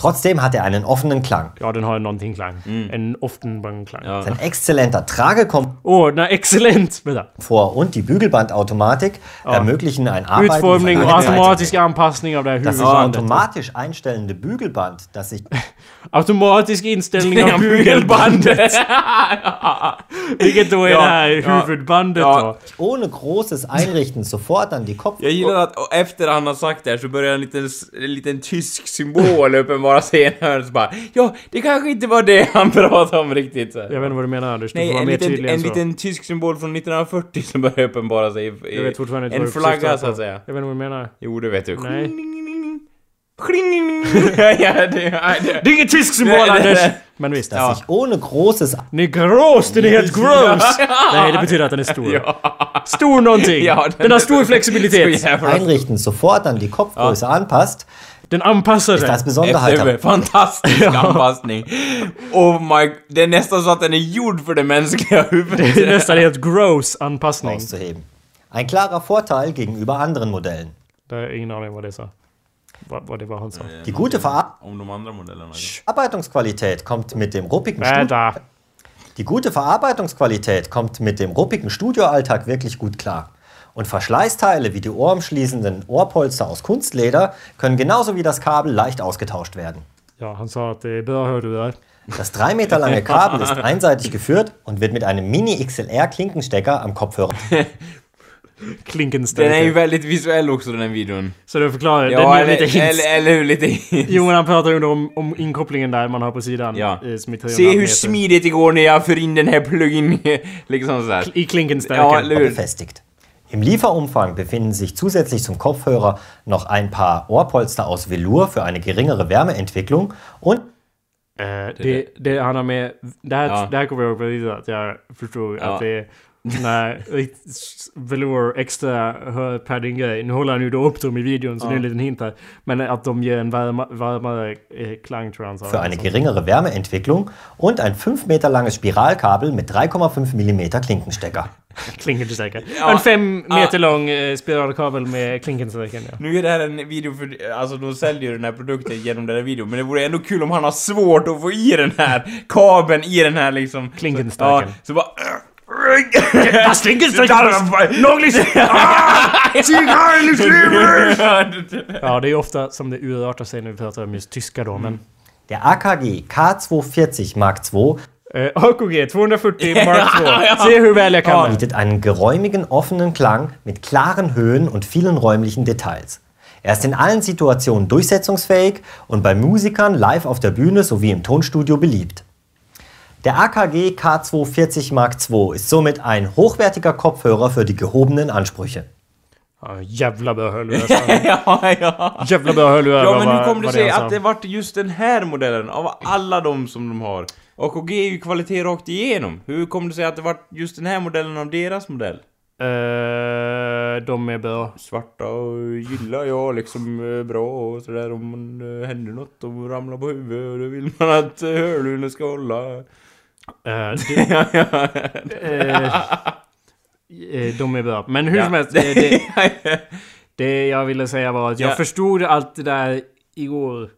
Trotzdem hat er einen offenen Klang. Ja, den har någonting klang. En Offenbang-klang. Åh, Ja. Sein exzellenter Tragekomfort na excellent! Vänta. und die Bügelbandautomatik ermöglichen ein Arbeiten Utformning automatisk anpassning av det här Das automatisch einstellende Bügelband, das sich *laughs* Automatisk inställning av *laughs* bugelbandet. *laughs* Vilket då är Ja, det här ja. huvudbandet Ja. då. ohne großes Einrichten sofort an die Kopf... Jag gillar att efter han har sagt det här så börjar en liten, en liten tysk symbol uppenbara senare så bara Ja, det kanske inte var det han pratade om riktigt. Så. Jag vet inte vad du menar Anders. Du Nej, får vara en mer liten, tydlig en så. liten tysk symbol från 1940 som börjar uppenbara sig i, i en flagga så att säga. Jag vet inte vad du menar. Jo, det vet du. Nej. *laughs* ja, ja, det, ja, det. Det är ingen tysk symbol Nej, nej, Anders! nej. Men visst. das Ja. sich ohne großes Den är gross! Den är helt gross! Nej, det betyder att den är stor. Stor någonting! Ja, den, har stor flexibilitet! Så jävla Einrichten sofort an die Kopfgröße anpasst, Den anpassar ist das sig. Besonderheit Efter, fantastisk anpassning. Oh my... Det är nästan så att den är gjord för det mänskliga huvudet. Det är nästan helt gross anpassning. auszuheben. Ein klarer Vorteil gegenüber anderen Modellen. Det har jag ingen aning vad det var han sa. Die gute. Verarbeitungsqualität kommt mit dem ruppigen Studio Vänta! Die gute Verarbeitungsqualität kommt mit dem ruppigen Studioalltag wirklich gut klar. Und Verschleißteile wie die ohrumschließenden Ohrpolster aus Kunstleder können genauso wie das Kabel leicht ausgetauscht werden. Ja, han sa det. Das 3 Meter lange Kabel ist einseitig geführt und wird mit einem Mini-XLR-Klinkenstecker am Kopfhörer *laughs* Den är ju väldigt visuell också den här videon. Så du förklarar. Ja, den är eller, lite hints. eller, eller hur? Lite hints. Jo, men han pratar ju om, om inkopplingen där man har på sidan. Ja. eh, Som är 3,5 Se hur meter. smidigt det går när jag för in den här plugin. liksom sådär. I Ja, klinkenstärken. eller hur? befestigt. Im Lieferumfang befinden sich zusätzlich zum Kopfhörer noch ein paar Ohrpolster aus Velour für eine geringere Wärmeentwicklung und Eh, det, det han har med... Det här, Ja. det här kommer jag ihåg precis att jag förstod Ja. att det riktigt velour extra padding grej. Nu håller han ju då upp dem i videon så det är en liten hint här. Men att de ger en varma, varmare eh, klang tror jag han sa. für eine geringere Wärmeentwicklung und ein 5 Meter langes Spiralkabel mit 3,5 mm Klinkenstecker. *laughs* Klinkenstärken. Ja. En fem meter lång eh, spiralkabel med klinkenstärken ja. Nu är det här en video för, alltså de säljer ju den här produkten genom den här videon, men det vore ändå kul om han har svårt att få i den här kabeln i den här liksom... Klinkenstärken. Ja, så bara... Das Klinkenstärken! Noglis! Ja, det är ofta som det urartar sig när vi pratar om just tyska då, men... Der AKG K240 Mark II Eh, AKG 240 *laughs* Mark 2. Se hur väl jag kan det. bietet einen geräumigen, offenen Klang mit klaren Höhen und vielen räumlichen Details. Er ist in allen Situationen durchsetzungsfähig und bei Musikern live auf der Bühne sowie im Tonstudio beliebt. Der AKG K240 Mark II ist somit ein hochwertiger Kopfhörer für die gehobenen Ansprüche. Ja, jävla bra hörlurar. *laughs* ja, ja. Jävla bra hörlurar. Ja men hur var- kom det sig att det vart just den här modellen av alla de som de har? AKG är ju kvalitet rakt igenom. Hur kom det sig att det vart just den här modellen av deras modell? Eh, de är bra. Svarta och gillar jag liksom eh, bra och sådär om man eh, händer något och ramlar på huvudet och då vill man att hörluren ska hålla. Eh, det, *laughs* eh, eh, de är bra. Men hur som helst. Det, *laughs* det jag ville säga var att jag Ja. förstod allt det där igår.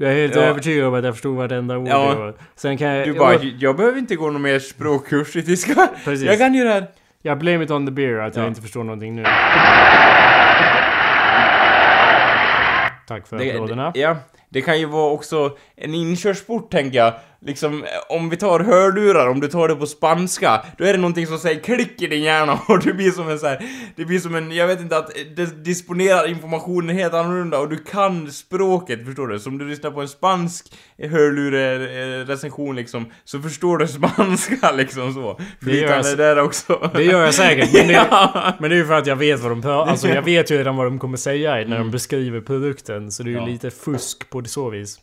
Jag är helt Ja. övertygad om att jag förstod vartenda ord Ja. igår. Sen kan jag... Du bara, jag behöver inte gå någon mer språkkurs i tyska. Precis. Jag kan ju det här. Jag blame it on the beer att jag Ja. inte förstår någonting nu. Tack för applåderna. ja, det kan ju vara också en inkörsport tänker jag. Liksom, om vi tar hörlurar, om du tar det på spanska, då är det någonting som säger klick i din hjärna *laughs* och det blir som en så här, det blir som en, jag vet inte, att det disponerar informationen helt annorlunda och du kan språket, förstår du? Så om du lyssnar på en spansk hörlure-recension liksom, så förstår du *laughs* spanska liksom så. Det gör jag där också. Det gör jag säkert, men *laughs* det, Ja. men det är ju för att jag vet vad de pratar Alltså jag vet ju redan vad de kommer säga när de beskriver produkten, så det är ju Ja. lite fusk på det så vis.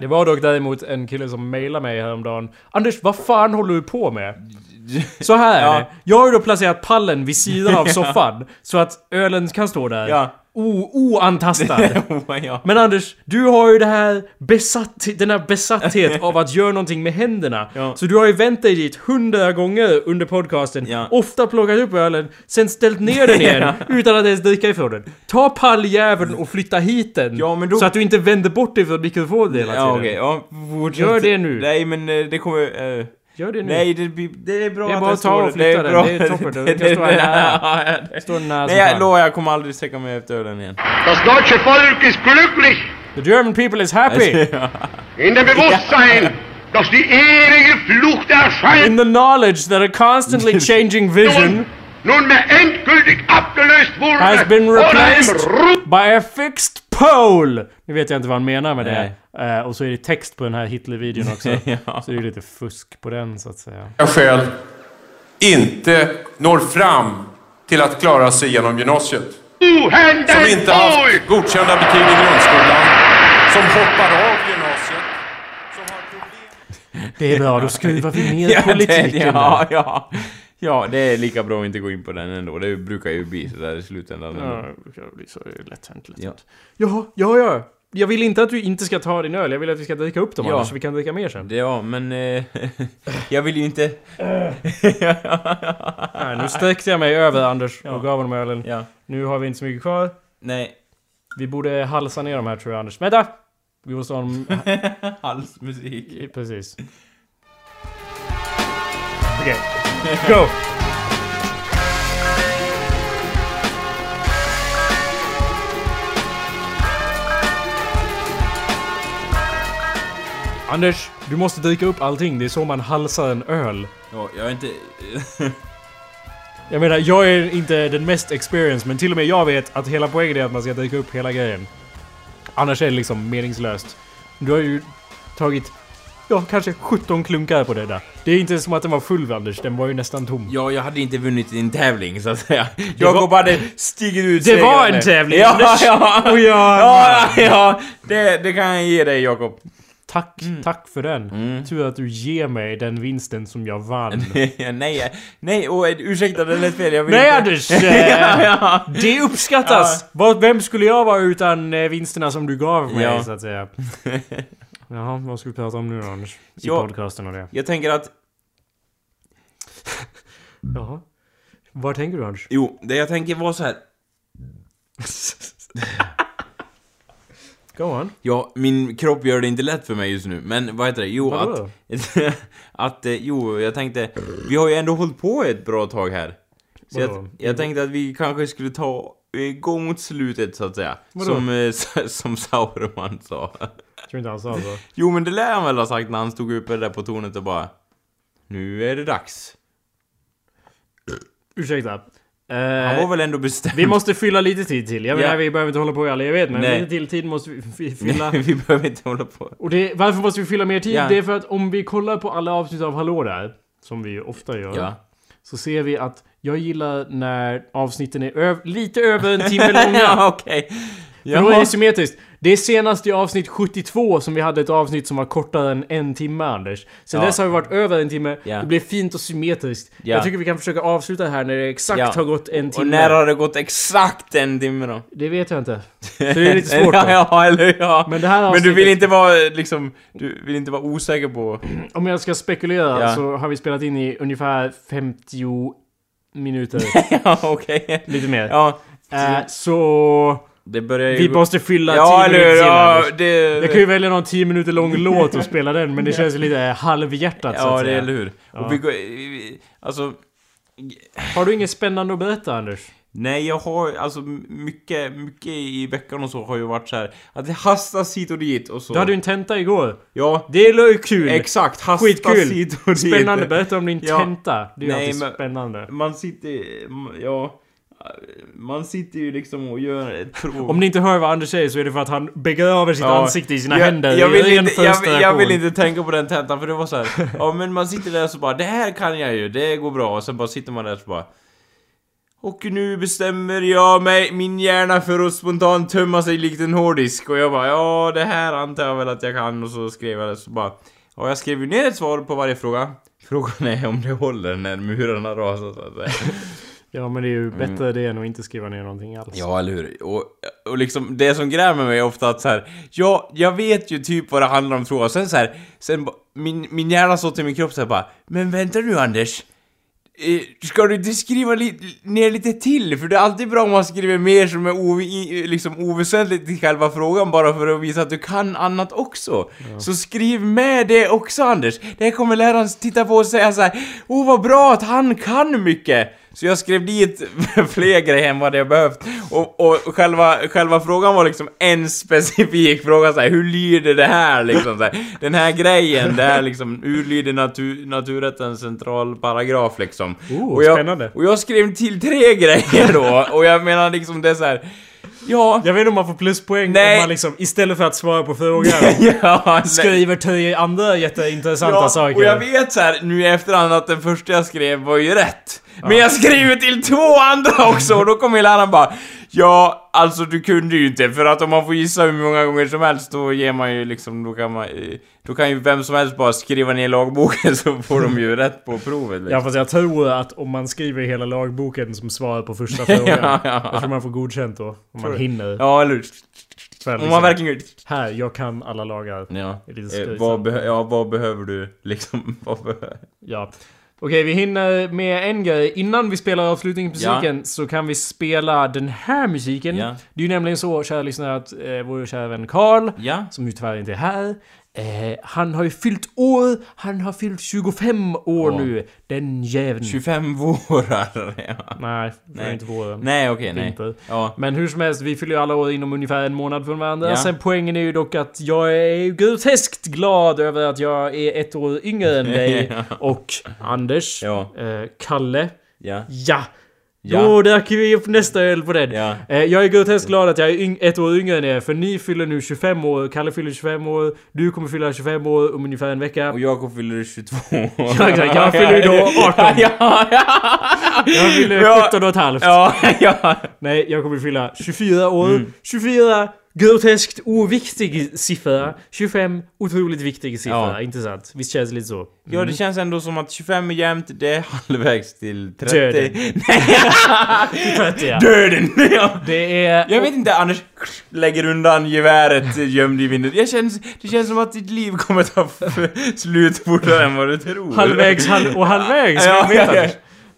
Det var dock däremot en kille som mejlade mig häromdagen. Anders, vad fan håller du på med? *laughs* Så här är Ja. det. Jag har ju då placerat pallen vid sidan av *laughs* soffan, så att ölen kan stå där. Ja. O- oantastad. *laughs* ja. Men Anders, du har ju det här besatt, den här besatthet *laughs* av att göra någonting med händerna. Ja. Så du har ju vänt dig dit hundra gånger under podcasten. Ja. Ofta plockat upp ölen, sen ställt ner den igen *laughs* utan att ens dricka ifrån den. Ta palljäveln och flytta hit den. Då- Så att du inte vänder bort dig från mikrofonen hela tiden. Ja fortsätt. Gör det nu. Nej men eh, det kommer... eh, Gör det nu. Nej, det, det är bra Det är att bara att ta och flytta den. Det är toppen. Den kan stå här nära. *laughs* Stå nära Nej, jag lovar, jag kommer aldrig sträcka mig efter ölen igen. Das deutsche Volk ist glücklich The German people is happy! *laughs* in dem Bewusstsein, dass die ewige Flucht In erscheint the knowledge that a constantly *laughs* changing vision nunmehr endgültig abgelöst wurde has been replaced by a fixed pole! Nu vet jag inte vad han menar med det. Eh, och så är det text på den här Hitler-videon *laughs* också. Ja. Så det är lite fusk på den så att säga. skäl inte når fram till att klara sig genom gymnasiet. Som inte haft godkända betyg i grundskolan. Som hoppar av gymnasiet. Som har problem. Det är bra, då skruvar vi ner *laughs* Ja, det, politiken ja, där. ja. Ja, det är lika bra att inte gå in på den ändå. Det brukar ju bli sådär i slutändan. Ja, det blir så lätt hänt. Lätt Ja. Ja, ja, ja. Jag vill inte att du inte ska ta din öl. Jag vill att vi ska dricka upp dem Ja. Så vi kan dricka mer sen. Ja, men... Eh, *laughs* jag vill ju inte... *laughs* Nej, nu sträckte jag mig över Anders och gav honom ölen. Ja, Nu har vi inte så mycket kvar. nej. Vi borde halsa ner de här tror jag Anders. Vänta! Vi måste ha en... *laughs* Halsmusik. Precis. Okej. Go! Anders, du måste dricka upp allting. Det är så man halsar en öl. Ja, jag är inte... Jag menar, jag är inte den mest experienced, men till och med jag vet att hela poängen är att man ska dricka upp hela grejen. Annars är det liksom meningslöst. Du har ju tagit, ja, kanske 17 klunkar på det där. Det är inte som att den var full, Anders. Den var ju nästan tom. Ja, jag hade inte vunnit en tävling så att säga. var- Jakob hade stigit ut Det var en tävling, Ja, Anders! ja, Och jag- ja, ja, det, det kan jag ge dig Jakob. Tack, tack för den. Mm. Tur att du ger mig den vinsten som jag vann. *laughs* nej, nej, och ursäkta det lät fel. Jag vill Nej inte... Anders! Eh, *laughs* ja, ja. Det uppskattas! Vad- Vem skulle jag vara utan eh, vinsterna som du gav mig, Ja. så att säga? *laughs* Jaha, vad ska vi prata om nu då, Anders? I Ja. podcasten och det. Jag tänker att... Jaha. Vad tänker du Anders? Jo, det jag tänker var så här. Go on. Ja, min kropp gör det inte lätt för mig just nu, men vad heter det? Jo, Vadå? att... *laughs* att, eh, jo, jag tänkte... Vi har ju ändå hållit på ett bra tag här. Så jag, jag tänkte att vi kanske skulle ta eh, gå mot slutet, så att säga. Vadå? Som, eh, *laughs* som Sauron sa. Tror inte han sa så. Jo, men det lär han väl ha sagt när han stod uppe där på tornet och bara... Nu är det dags. Ursäkta. Han var väl ändå bestämd? Vi måste fylla lite tid till. Jag menar, Ja. vi behöver inte hålla på i all evighet, men Nej. lite till tid måste vi fylla. Nej, *laughs* vi behöver inte hålla på. Och det, varför måste vi fylla mer tid? Ja. Det är för att om vi kollar på alla avsnitt av Hallå där, som vi ofta gör, Ja. så ser vi att jag gillar när avsnitten är öv- lite över en timme *laughs* långa. ja, okej. För då är det symmetriskt. Det är senast i avsnitt 72 som vi hade ett avsnitt som var kortare än en timme, Anders. Sen Ja. dess har vi varit över en timme. Ja. Det blev fint och symmetriskt. Ja. Jag tycker vi kan försöka avsluta här när det exakt har gått en timme. Och när har det gått exakt en timme då? Det vet jag inte. Så det är lite svårt *laughs* då. ja, eller ja. Men det här Men du vill avsnittet- inte vara liksom... Du vill inte vara osäker på... Om jag ska spekulera så har vi spelat in i ungefär 50 minuter. *laughs* ja, okej. lite mer. Ja, Eh, så... det börjar ju... Vi måste fylla Ja, 10 eller minuter Ja, det... Jag kan ju välja någon 10 minuter lång låt och spela den, men det känns lite halvhjärtat så Ja, att det är hur? Ja. Och vi går... vi- Alltså... Har du inget spännande att berätta, Anders? Nej, jag har alltså mycket, mycket i veckan och så har ju varit så här att det hastas hit och dit och så. Du hade ju en tenta igår. Ja, Det är ju kul! exakt. Hastas Skitkul! hit och dit. Spännande, berätta om din Ja. tenta. Det är ju Nej, alltid spännande. Man sitter... Ja... Man sitter ju liksom och gör ett prov. Om ni inte hör vad Anders säger så är det för att han begraver sitt Ja, ansikte i sina jag, händer. jag vill, inte, jag, jag vill inte tänka på den tentan för det var så här. Ja men man sitter där och så bara Det här kan jag ju, det går bra. Och sen bara sitter man där och så bara Och nu bestämmer jag mig, min hjärna för att spontant tömma sig likt en hårddisk. Och jag bara ja det här antar jag väl att jag kan. Och så skrev jag det så bara Ja jag skrev ju ner ett svar på varje fråga. Frågan är om det håller när murarna rasar så att säga. Ja, men det är ju bättre det än att inte skriva ner någonting alls. Ja, eller hur? Och, och liksom, det som grämer mig är ofta att så här, ja, jag vet ju typ vad det handlar om tror jag. Sen så här, sen min, min hjärna sa till min kropp så här bara, men vänta nu Anders. Eh, Ska du inte skriva li- ner lite till? För det är alltid bra om man skriver mer som är ov- i- liksom oväsentligt till själva frågan bara för att visa att du kan annat också. Så skriv med det också Anders. Det här kommer läraren titta på och säga så här, Åh vad bra att han kan mycket! Så jag skrev dit *laughs* fler grejer än vad jag behövt. Och, och själva, själva frågan var liksom en specifik *laughs* fråga så här, hur lyder det här liksom så här, Den här grejen, det här liksom, hur lyder natur, naturrättens centralparagraf liksom. Oh, och jag, spännande. Och jag skrev till tre *laughs* grejer då, och jag menar liksom det är så här. Ja... Jag vet inte om man får pluspoäng Nej. om man liksom istället för att svara på frågan *laughs* ja, skriver tre andra jätteintressanta Ja, saker. och jag vet så här nu i efterhand att den första jag skrev var ju rätt. Men jag skrev ju till två andra också och då kom ju läraren bara Ja, alltså du kunde ju inte för att om man får gissa hur många gånger som helst då ger man ju liksom, då kan man Då kan ju vem som helst bara skriva ner lagboken *laughs* så får de ju rätt på provet liksom. Ja fast jag tror att om man skriver hela lagboken som svar på första frågan *laughs* Ja, ja. Då tror man får godkänt då. Om man hinner. Ja, eller hur? För att Om liksom, man verkligen Här, jag kan alla lagar. Ja, Det är lite eh, skrytsamt. vad, behö- ja, vad behöver du liksom? *laughs* Vad behöver... Ja. Okej, vi hinner med en grej. Innan vi spelar avslutningsmusiken så kan vi spela den här musiken. Ja. Det är ju nämligen så, kära lyssnare, att eh, vår kära vän Karl, Ja? som ju tyvärr inte är här, eh, han har ju fyllt år. Han har fyllt 25 år Ja. nu. Den jäveln. 25 vårar? *laughs* Ja. Nej, Nej. inte våren. Nej, okej, nej. Vinter. Ja. Men hur som helst, vi fyller ju alla år inom ungefär en månad från varandra. Ja. Sen poängen är ju dock att jag är groteskt glad över att jag är ett år yngre än dig. *laughs* Ja. Och Anders. Eh, Kalle. Ja. Ja! Ja. Då drack vi upp nästa öl på den. Ja. Eh, jag är groteskt glad att jag är ett år yngre än er, för ni fyller nu 25 år, Kalle fyller 25 år, du kommer fylla 25 år om ungefär en vecka. Och Jakob fyller 22 *laughs* Ja, exakt. Jag fyller då 18. Ja, ja, Jag fyller Ja. 17 och ett halvt. Nej, jag kommer fylla 24 år. Mm. 24, groteskt oviktig siffra. 25, otroligt viktig siffra. Ja. Inte sant? Visst känns det lite så? Ja, det känns ändå som att 25 är jämnt, det är halvvägs till 30. Döden. *laughs* 30 ja. Döden! *laughs* Ja. Det är... Jag vet inte, Anders lägger undan geväret gömd i vinden. Jag känns, det känns som att ditt liv kommer ta slut fortare än vad du tror. Halvvägs halv, och halvvägs, Ja, ja, ja.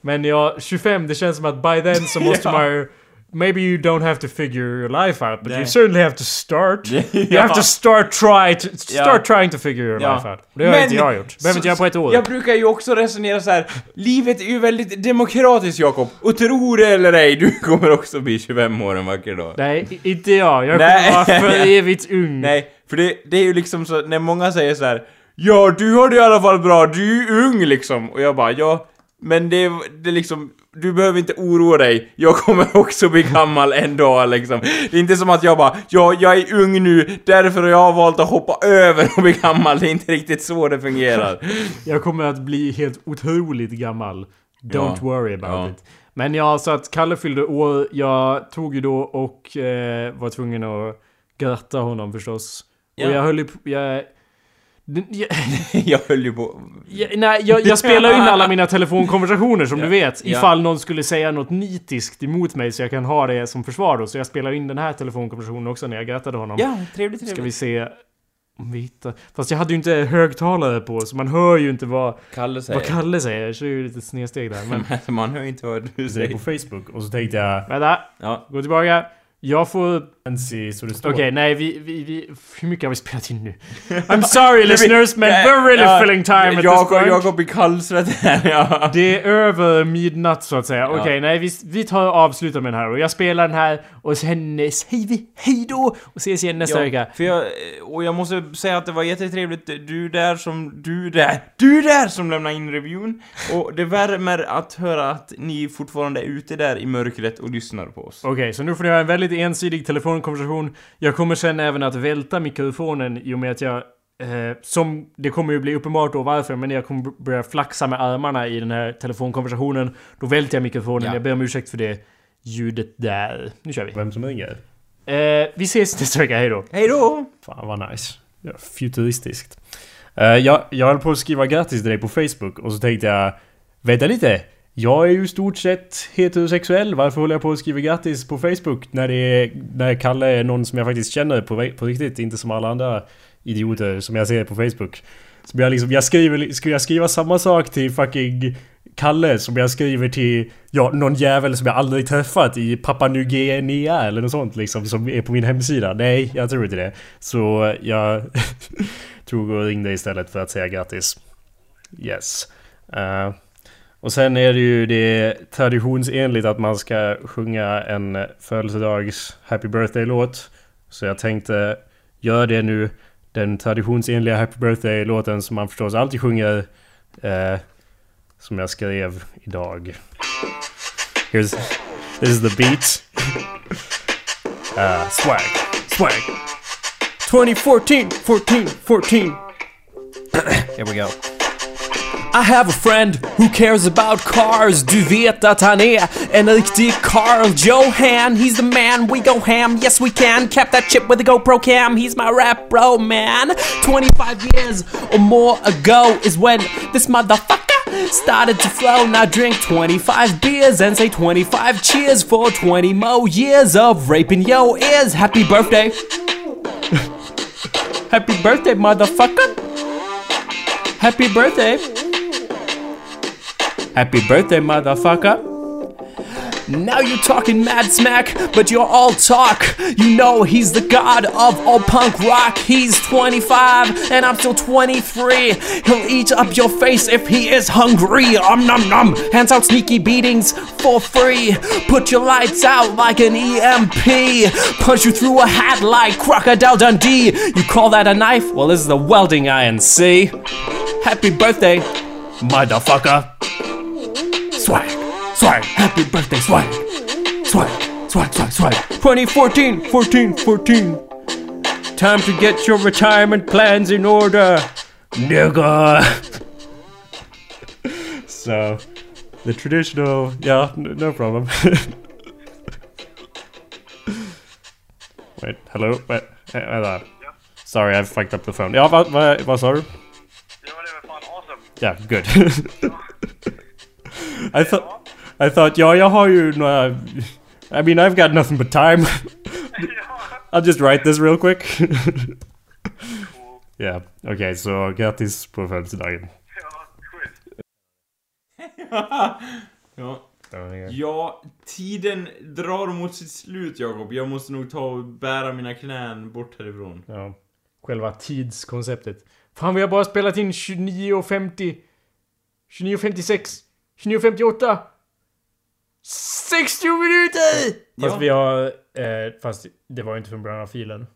Men ja, 25, det känns som att by then så måste *laughs* Ja. man ju... Maybe you don't have to figure your life out, but Nej. you certainly have to start. *laughs* You Ja. have to start try to, start trying to figure your Ja. life out. Det har Men- inte jag gjort. Behöver inte göra på ett år. Jag brukar ju också resonera så här. livet är ju väldigt demokratiskt Jakob. Och tro det eller ej, du *laughs* kommer också bli 25 år en vacker dag. Nej, inte jag. Jag kommer vara för *laughs* evigt ung. Nej, för det, det är ju liksom så när många säger så här. Ja, du har det i alla fall bra, du är ju ung liksom. Och jag bara, ja. Men det, det liksom, du behöver inte oroa dig, jag kommer *laughs* också bli gammal en dag liksom. Det är inte som att jag bara, ja, jag är ung nu, därför har jag valt att hoppa över och bli gammal. Det är inte riktigt så det fungerar. *laughs* Jag kommer att bli helt otroligt gammal. Don't Ja. worry about Ja. it. Men ja, så att Kalle fyllde år. Jag tog ju då och eh, var tvungen att gratta honom förstås. Ja. Och jag höll ju. Jag, *laughs* jag, jag höll ju på... jag, nej, jag, jag spelar in alla mina telefonkonversationer som du vet. Ja. Ifall någon skulle säga något nitiskt emot mig så jag kan ha det som försvar då. Så jag spelar in den här telefonkonversationen också när jag grattade honom. Ja, trevligt, trevligt. Ska vi se om vi hittar... Fast jag hade ju inte högtalare på så man hör ju inte vad, Kalle säger. vad Kalle säger. Så det är ju lite snedsteg där. Men *laughs* Man hör inte vad du Det är säger. på Facebook och så tänkte jag... vänta, Ja. gå tillbaka. Jag får... Fancy så det står. Okej, nej vi, vi, vi... Hur mycket har vi spelat in nu? *laughs* I'm sorry listeners, men Ja, we're really ja, filling time at this Jakob, point. Jakob blir kallsvettig här, ja. *laughs* Det är över midnatt så att säga. Ja. Okej, nej vi, vi tar och avslutar med den här och jag spelar den här och sen eh, säger vi hejdå och ses igen nästa vecka. för jag, och jag måste säga att det var jättetrevligt, du där som, du där, du där som lämnade in reviewn. Och det värmer att höra att ni fortfarande är ute där i mörkret och lyssnar på oss. Okej, så nu får ni ha en väldigt ensidig telefonkonversation. Jag kommer sen även att välta mikrofonen i och med att jag... Eh, som det kommer ju bli uppenbart då varför, men jag kommer börja flaxa med armarna i den här telefonkonversationen. Då välter jag mikrofonen. Ja. Jag ber om ursäkt för det ljudet där. Nu kör vi. Vem som ringer? Eh, vi ses nästa vecka, hejdå. Hej då! Fan vad nice. Ja, futuristiskt. Eh, jag, jag höll på att skriva grattis till dig på Facebook och så tänkte jag... Vänta lite! Jag är ju i stort sett heterosexuell. Varför håller jag på att skriva grattis på Facebook när det är... När Kalle är någon som jag faktiskt känner på, på riktigt. Inte som alla andra idioter som jag ser på Facebook. Så jag liksom... Jag skriver... Skulle jag skriva samma sak till fucking... Kalle som jag skriver till ja, någon jävel som jag aldrig träffat i Papua New Guinea eller något sånt liksom som är på min hemsida. Nej, jag tror inte det. Så jag *laughs* tog och ringde istället för att säga grattis. Yes. Uh och sen är det ju det traditionsenligt att man ska sjunga en födelsedags Happy Birthday-låt. Så jag tänkte göra det nu. Den traditionsenliga Happy Birthday-låten som man förstås alltid sjunger. eh, som jag skrev idag. Here's, this is the beat. Uh, *laughs* swag, swag. 2014, 14, 14. Here we go. I have a friend who cares about cars. Du vet att han är en riktig Carl Johan. He's the man, we go ham, yes we can. Cap that chip with a GoPro cam. He's my rap bro man. 25 years or more ago is when this motherfucker started to flow. Now drink 25 beers and say 25 cheers For 20 more years of raping your ears. Happy birthday. *laughs* Happy birthday motherfucker. Happy birthday Happy birthday, motherfucker. Now you're talking mad smack, but you're all talk. You know he's the god of all punk rock. He's 25 and I'm still 23. He'll eat up your face if he is hungry. Um num num. Hands out sneaky beatings for free. Put your lights out like an EMP. Punch you through a hat like Crocodile Dundee. You call that a knife? Well, this is the welding iron, see? Happy birthday, motherfucker. Swag, swag, happy birthday, swag, swag, swag, swag, swag. 2014, 14, 14. Time to get your retirement plans in order, nigga. *laughs* so, the traditional, yeah, n- no problem. *laughs* Wait, hello? Wait, eh, vänta. Sorry, I fucked up the phone. Ja, vad, vad, vad sa du? Ja, det var fan awesome. Yeah, good. *laughs* I thought, I thought, ja, jag har ju några... I mean, I've got nothing but time. *laughs* I'll just write this real quick. yeah, okay, så grattis på födelsedagen. Ja. *laughs* Ja. Ja, tiden drar mot sitt slut Jakob. Jag måste nog ta och bära mina knän bort härifrån. Ja. Själva tidskonceptet. Fan, vi har bara spelat in 29.50... 29.56... 29.58... 60 minuter! Fast Ja. vi har... Eh, fast det var ju inte från av filen.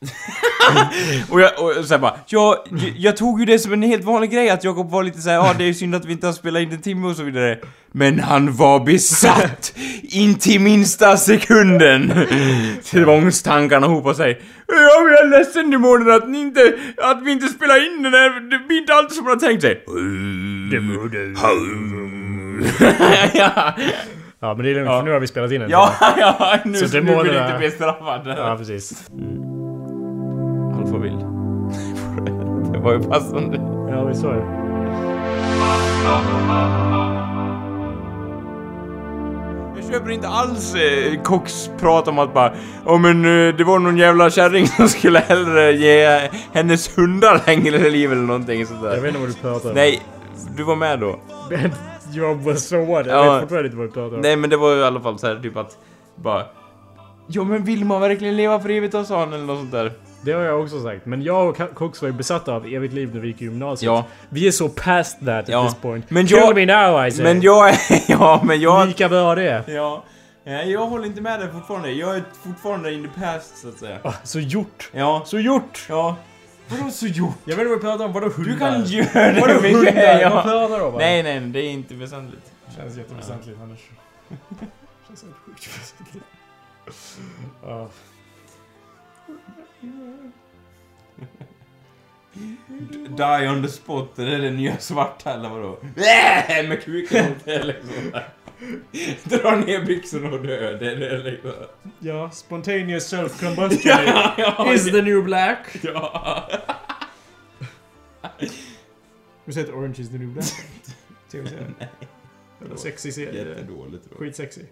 *laughs* och jag, och så här bara, ja, jag, jag tog ju det som en helt vanlig grej att Jakob var lite såhär, ja det är synd att vi inte har spelat in en timme och så vidare. Men han var besatt! *laughs* in till minsta sekunden! *laughs* Tvångstankarna hopar sig. Ja, jag är ledsen i att ni inte, att vi inte spelar in den här, det blir inte alltid som man har tänkt sig. ja, Ja, men det är lugnt, för nu har vi spelat in en. ja, ja, nu, Så nu demonerna- vill inte bli straffad. Ja, precis. Alfa vill. *laughs* Det var ju passande. Ja, vi sa det. Jag köper inte alls eh, Cox prat om att bara Åh men eh, det var någon jävla kärring *laughs* som skulle hellre ge hennes hundar längre liv eller någonting sånt Jag där. vet inte vad du pratar om. Nej, du var med då. Jag var så what? Jag Ja. vet fortfarande inte vad du pratar om. Nej men det var ju i alla fall så här typ att bara Ja men vill man verkligen leva för evigt sa han eller något sånt där. Det har jag också sagt. Men jag och Cox var ju besatta av evigt liv när vi gick i gymnasiet. Ja. Vi är så past that Ja. at this point. Men Kill jag- me now I say. Men jag är, *laughs* ja men jag... Lika bra det. Ja. Jag håller inte med dig fortfarande. Jag är fortfarande in the past så att säga. Ah, så gjort. Ja. Så gjort! Ja. Vadå så gjort? Jag vet inte vad du pratar om. Vadå hundar? Du kan göra det Vadå hundar? ja. Vad pratar du om? Nej, nej, det är inte väsentligt. Känns jätteväsentligt Anders. *laughs* Känns helt sjukt väsentligt. *laughs* Ja. Die on the spot, är det det nya svarta eller vadå? Äh, med kuken mot det liksom. *laughs* Dra ner byxorna och dö, det är det liksom. Ja, spontaneous self-combustion *laughs* Ja, ja, is the new black. ja. Har du sett Orange is the new black? TV-serien? *laughs* Eller Sexy serie. Jättedåligt jag. Skitsexy.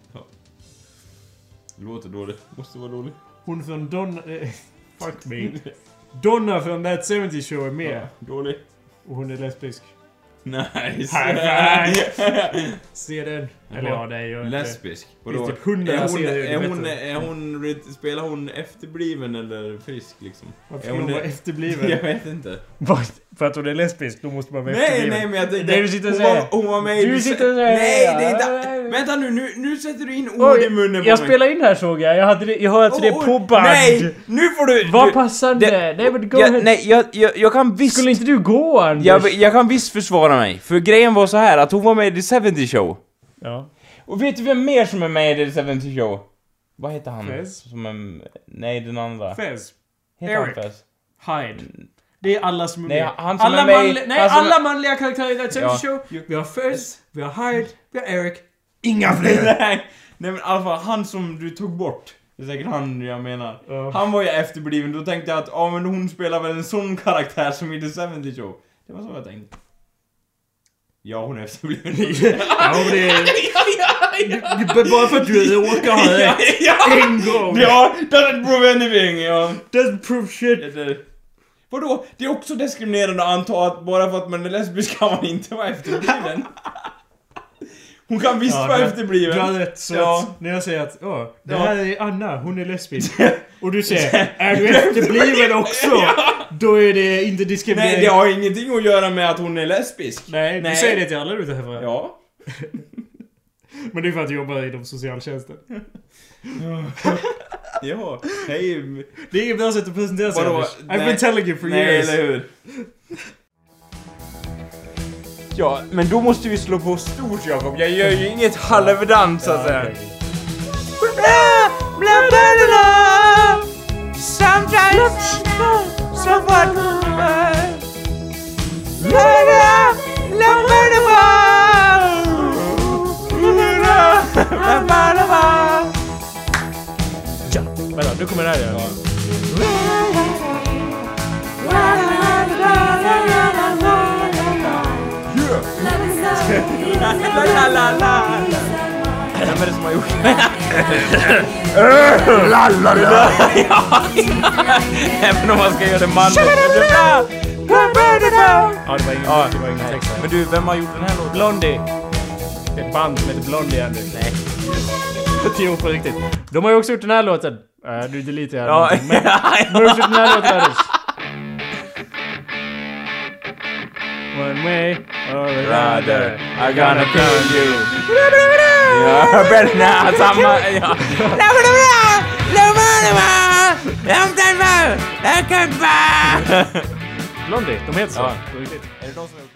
Låter dåligt, måste vara dåligt. Hon från Donna... Eh, *laughs* fuck me. Donna från That 70 Show är med. Ja, dålig. Och hon är lesbisk. Nice. High *laughs* Se den. Eller ja, det är inte. Lesbisk? Finns Vadå? typ hundra Är hon, är hon, vet. är hon, spelar hon efterbliven eller frisk liksom? Varför är hon hon vara efterbliven? *laughs* Jag vet inte. För att hon är lesbisk, då måste man vara Nej, efterbliven. nej men jag tänkte... Det du sitter och hon, säger. var, hon var med. Du sitter och säger- Nej, det är inte... Vänta nu, nu, nu sätter du in ord i munnen på jag mig. spelar in här såg jag. Jag, hade det, jag har alltså det Oj, på band. Nej! Nu får du... Vad passande. det- nej men gå jag, ahead. Nej, jag, jag, jag kan visst... Skulle inte du gå Anders? Jag, jag kan visst försvara mig. För grejen var så här att hon var med i The 70 Show. Ja. Och vet du vem mer som är med i The 70 Show? Vad heter han? Fez? Som är... Nej, den andra. Fez. Heter Eric. han Fez? Hyde. Det är alla som är Nej, med. han som alla är med manli- Nej, han som alla är- manliga karaktärer i That 70 Ja. Show. Vi har Fez, vi har Hyde, vi har Eric. Inga fler! *laughs* Nej, nej men alla fall han som du tog bort. Det är säkert han jag menar. Ja. Han var ju efterbliven, då tänkte jag att ja men hon spelar väl en sån karaktär som i The 70 Show. Det var så jag tänkte. Ja, hon är efterbliven. *laughs* Ja, men det är... *laughs* Bara för att du råkar ha *laughs* rätt ja! en gång. Ja, doesn't prove anything, ja. Doesn't prove shit. Vadå? Det är också diskriminerande att anta att bara för att man är lesbisk kan man inte vara efterbliven. Hon kan visst Ja, vara efterbliven. Du har rätt. Så Ja. att när jag säger att åh, det Ja. här är Anna, hon är lesbisk. *laughs* Och du säger *laughs* är du efterbliven också? Då är det inte diskriminering. Nej, det har ingenting att göra med att hon är lesbisk. Nej, du säger det till alla du träffar. Ja. *laughs* Men det är för att du jobbar inom socialtjänsten. Ja. Hej. Det är inget bra sätt att presentera sig Vadå? Anders. I've Nej. been telling you for Nej, years. eller hur? Ja, men då måste vi slå på stort Jakob. Jag gör ju inget halvdant så att säga. Sometimes someone Ja, vänta, nu kommer det här igen. La la la Vem är det som har gjort Även om man ska göra det manligt. Ja, det var ingen, Ja, det var ingen text. Men du, vem har gjort den här låten? Blondie. Det är ett band som heter Blondie Anders. Nej. *laughs* Jo, på riktigt. De har ju också gjort den här låten. Uh, du deletar jag. Ja, Men *laughs* de har också gjort den här låten Anders. One way or Brother, another. I gonna kill you. Ja, *laughs* better not. Samma, ja. Långtarmar! Långtarmar! Blondie, de heter så. Ja. På riktigt. Är det de som har gjort det här?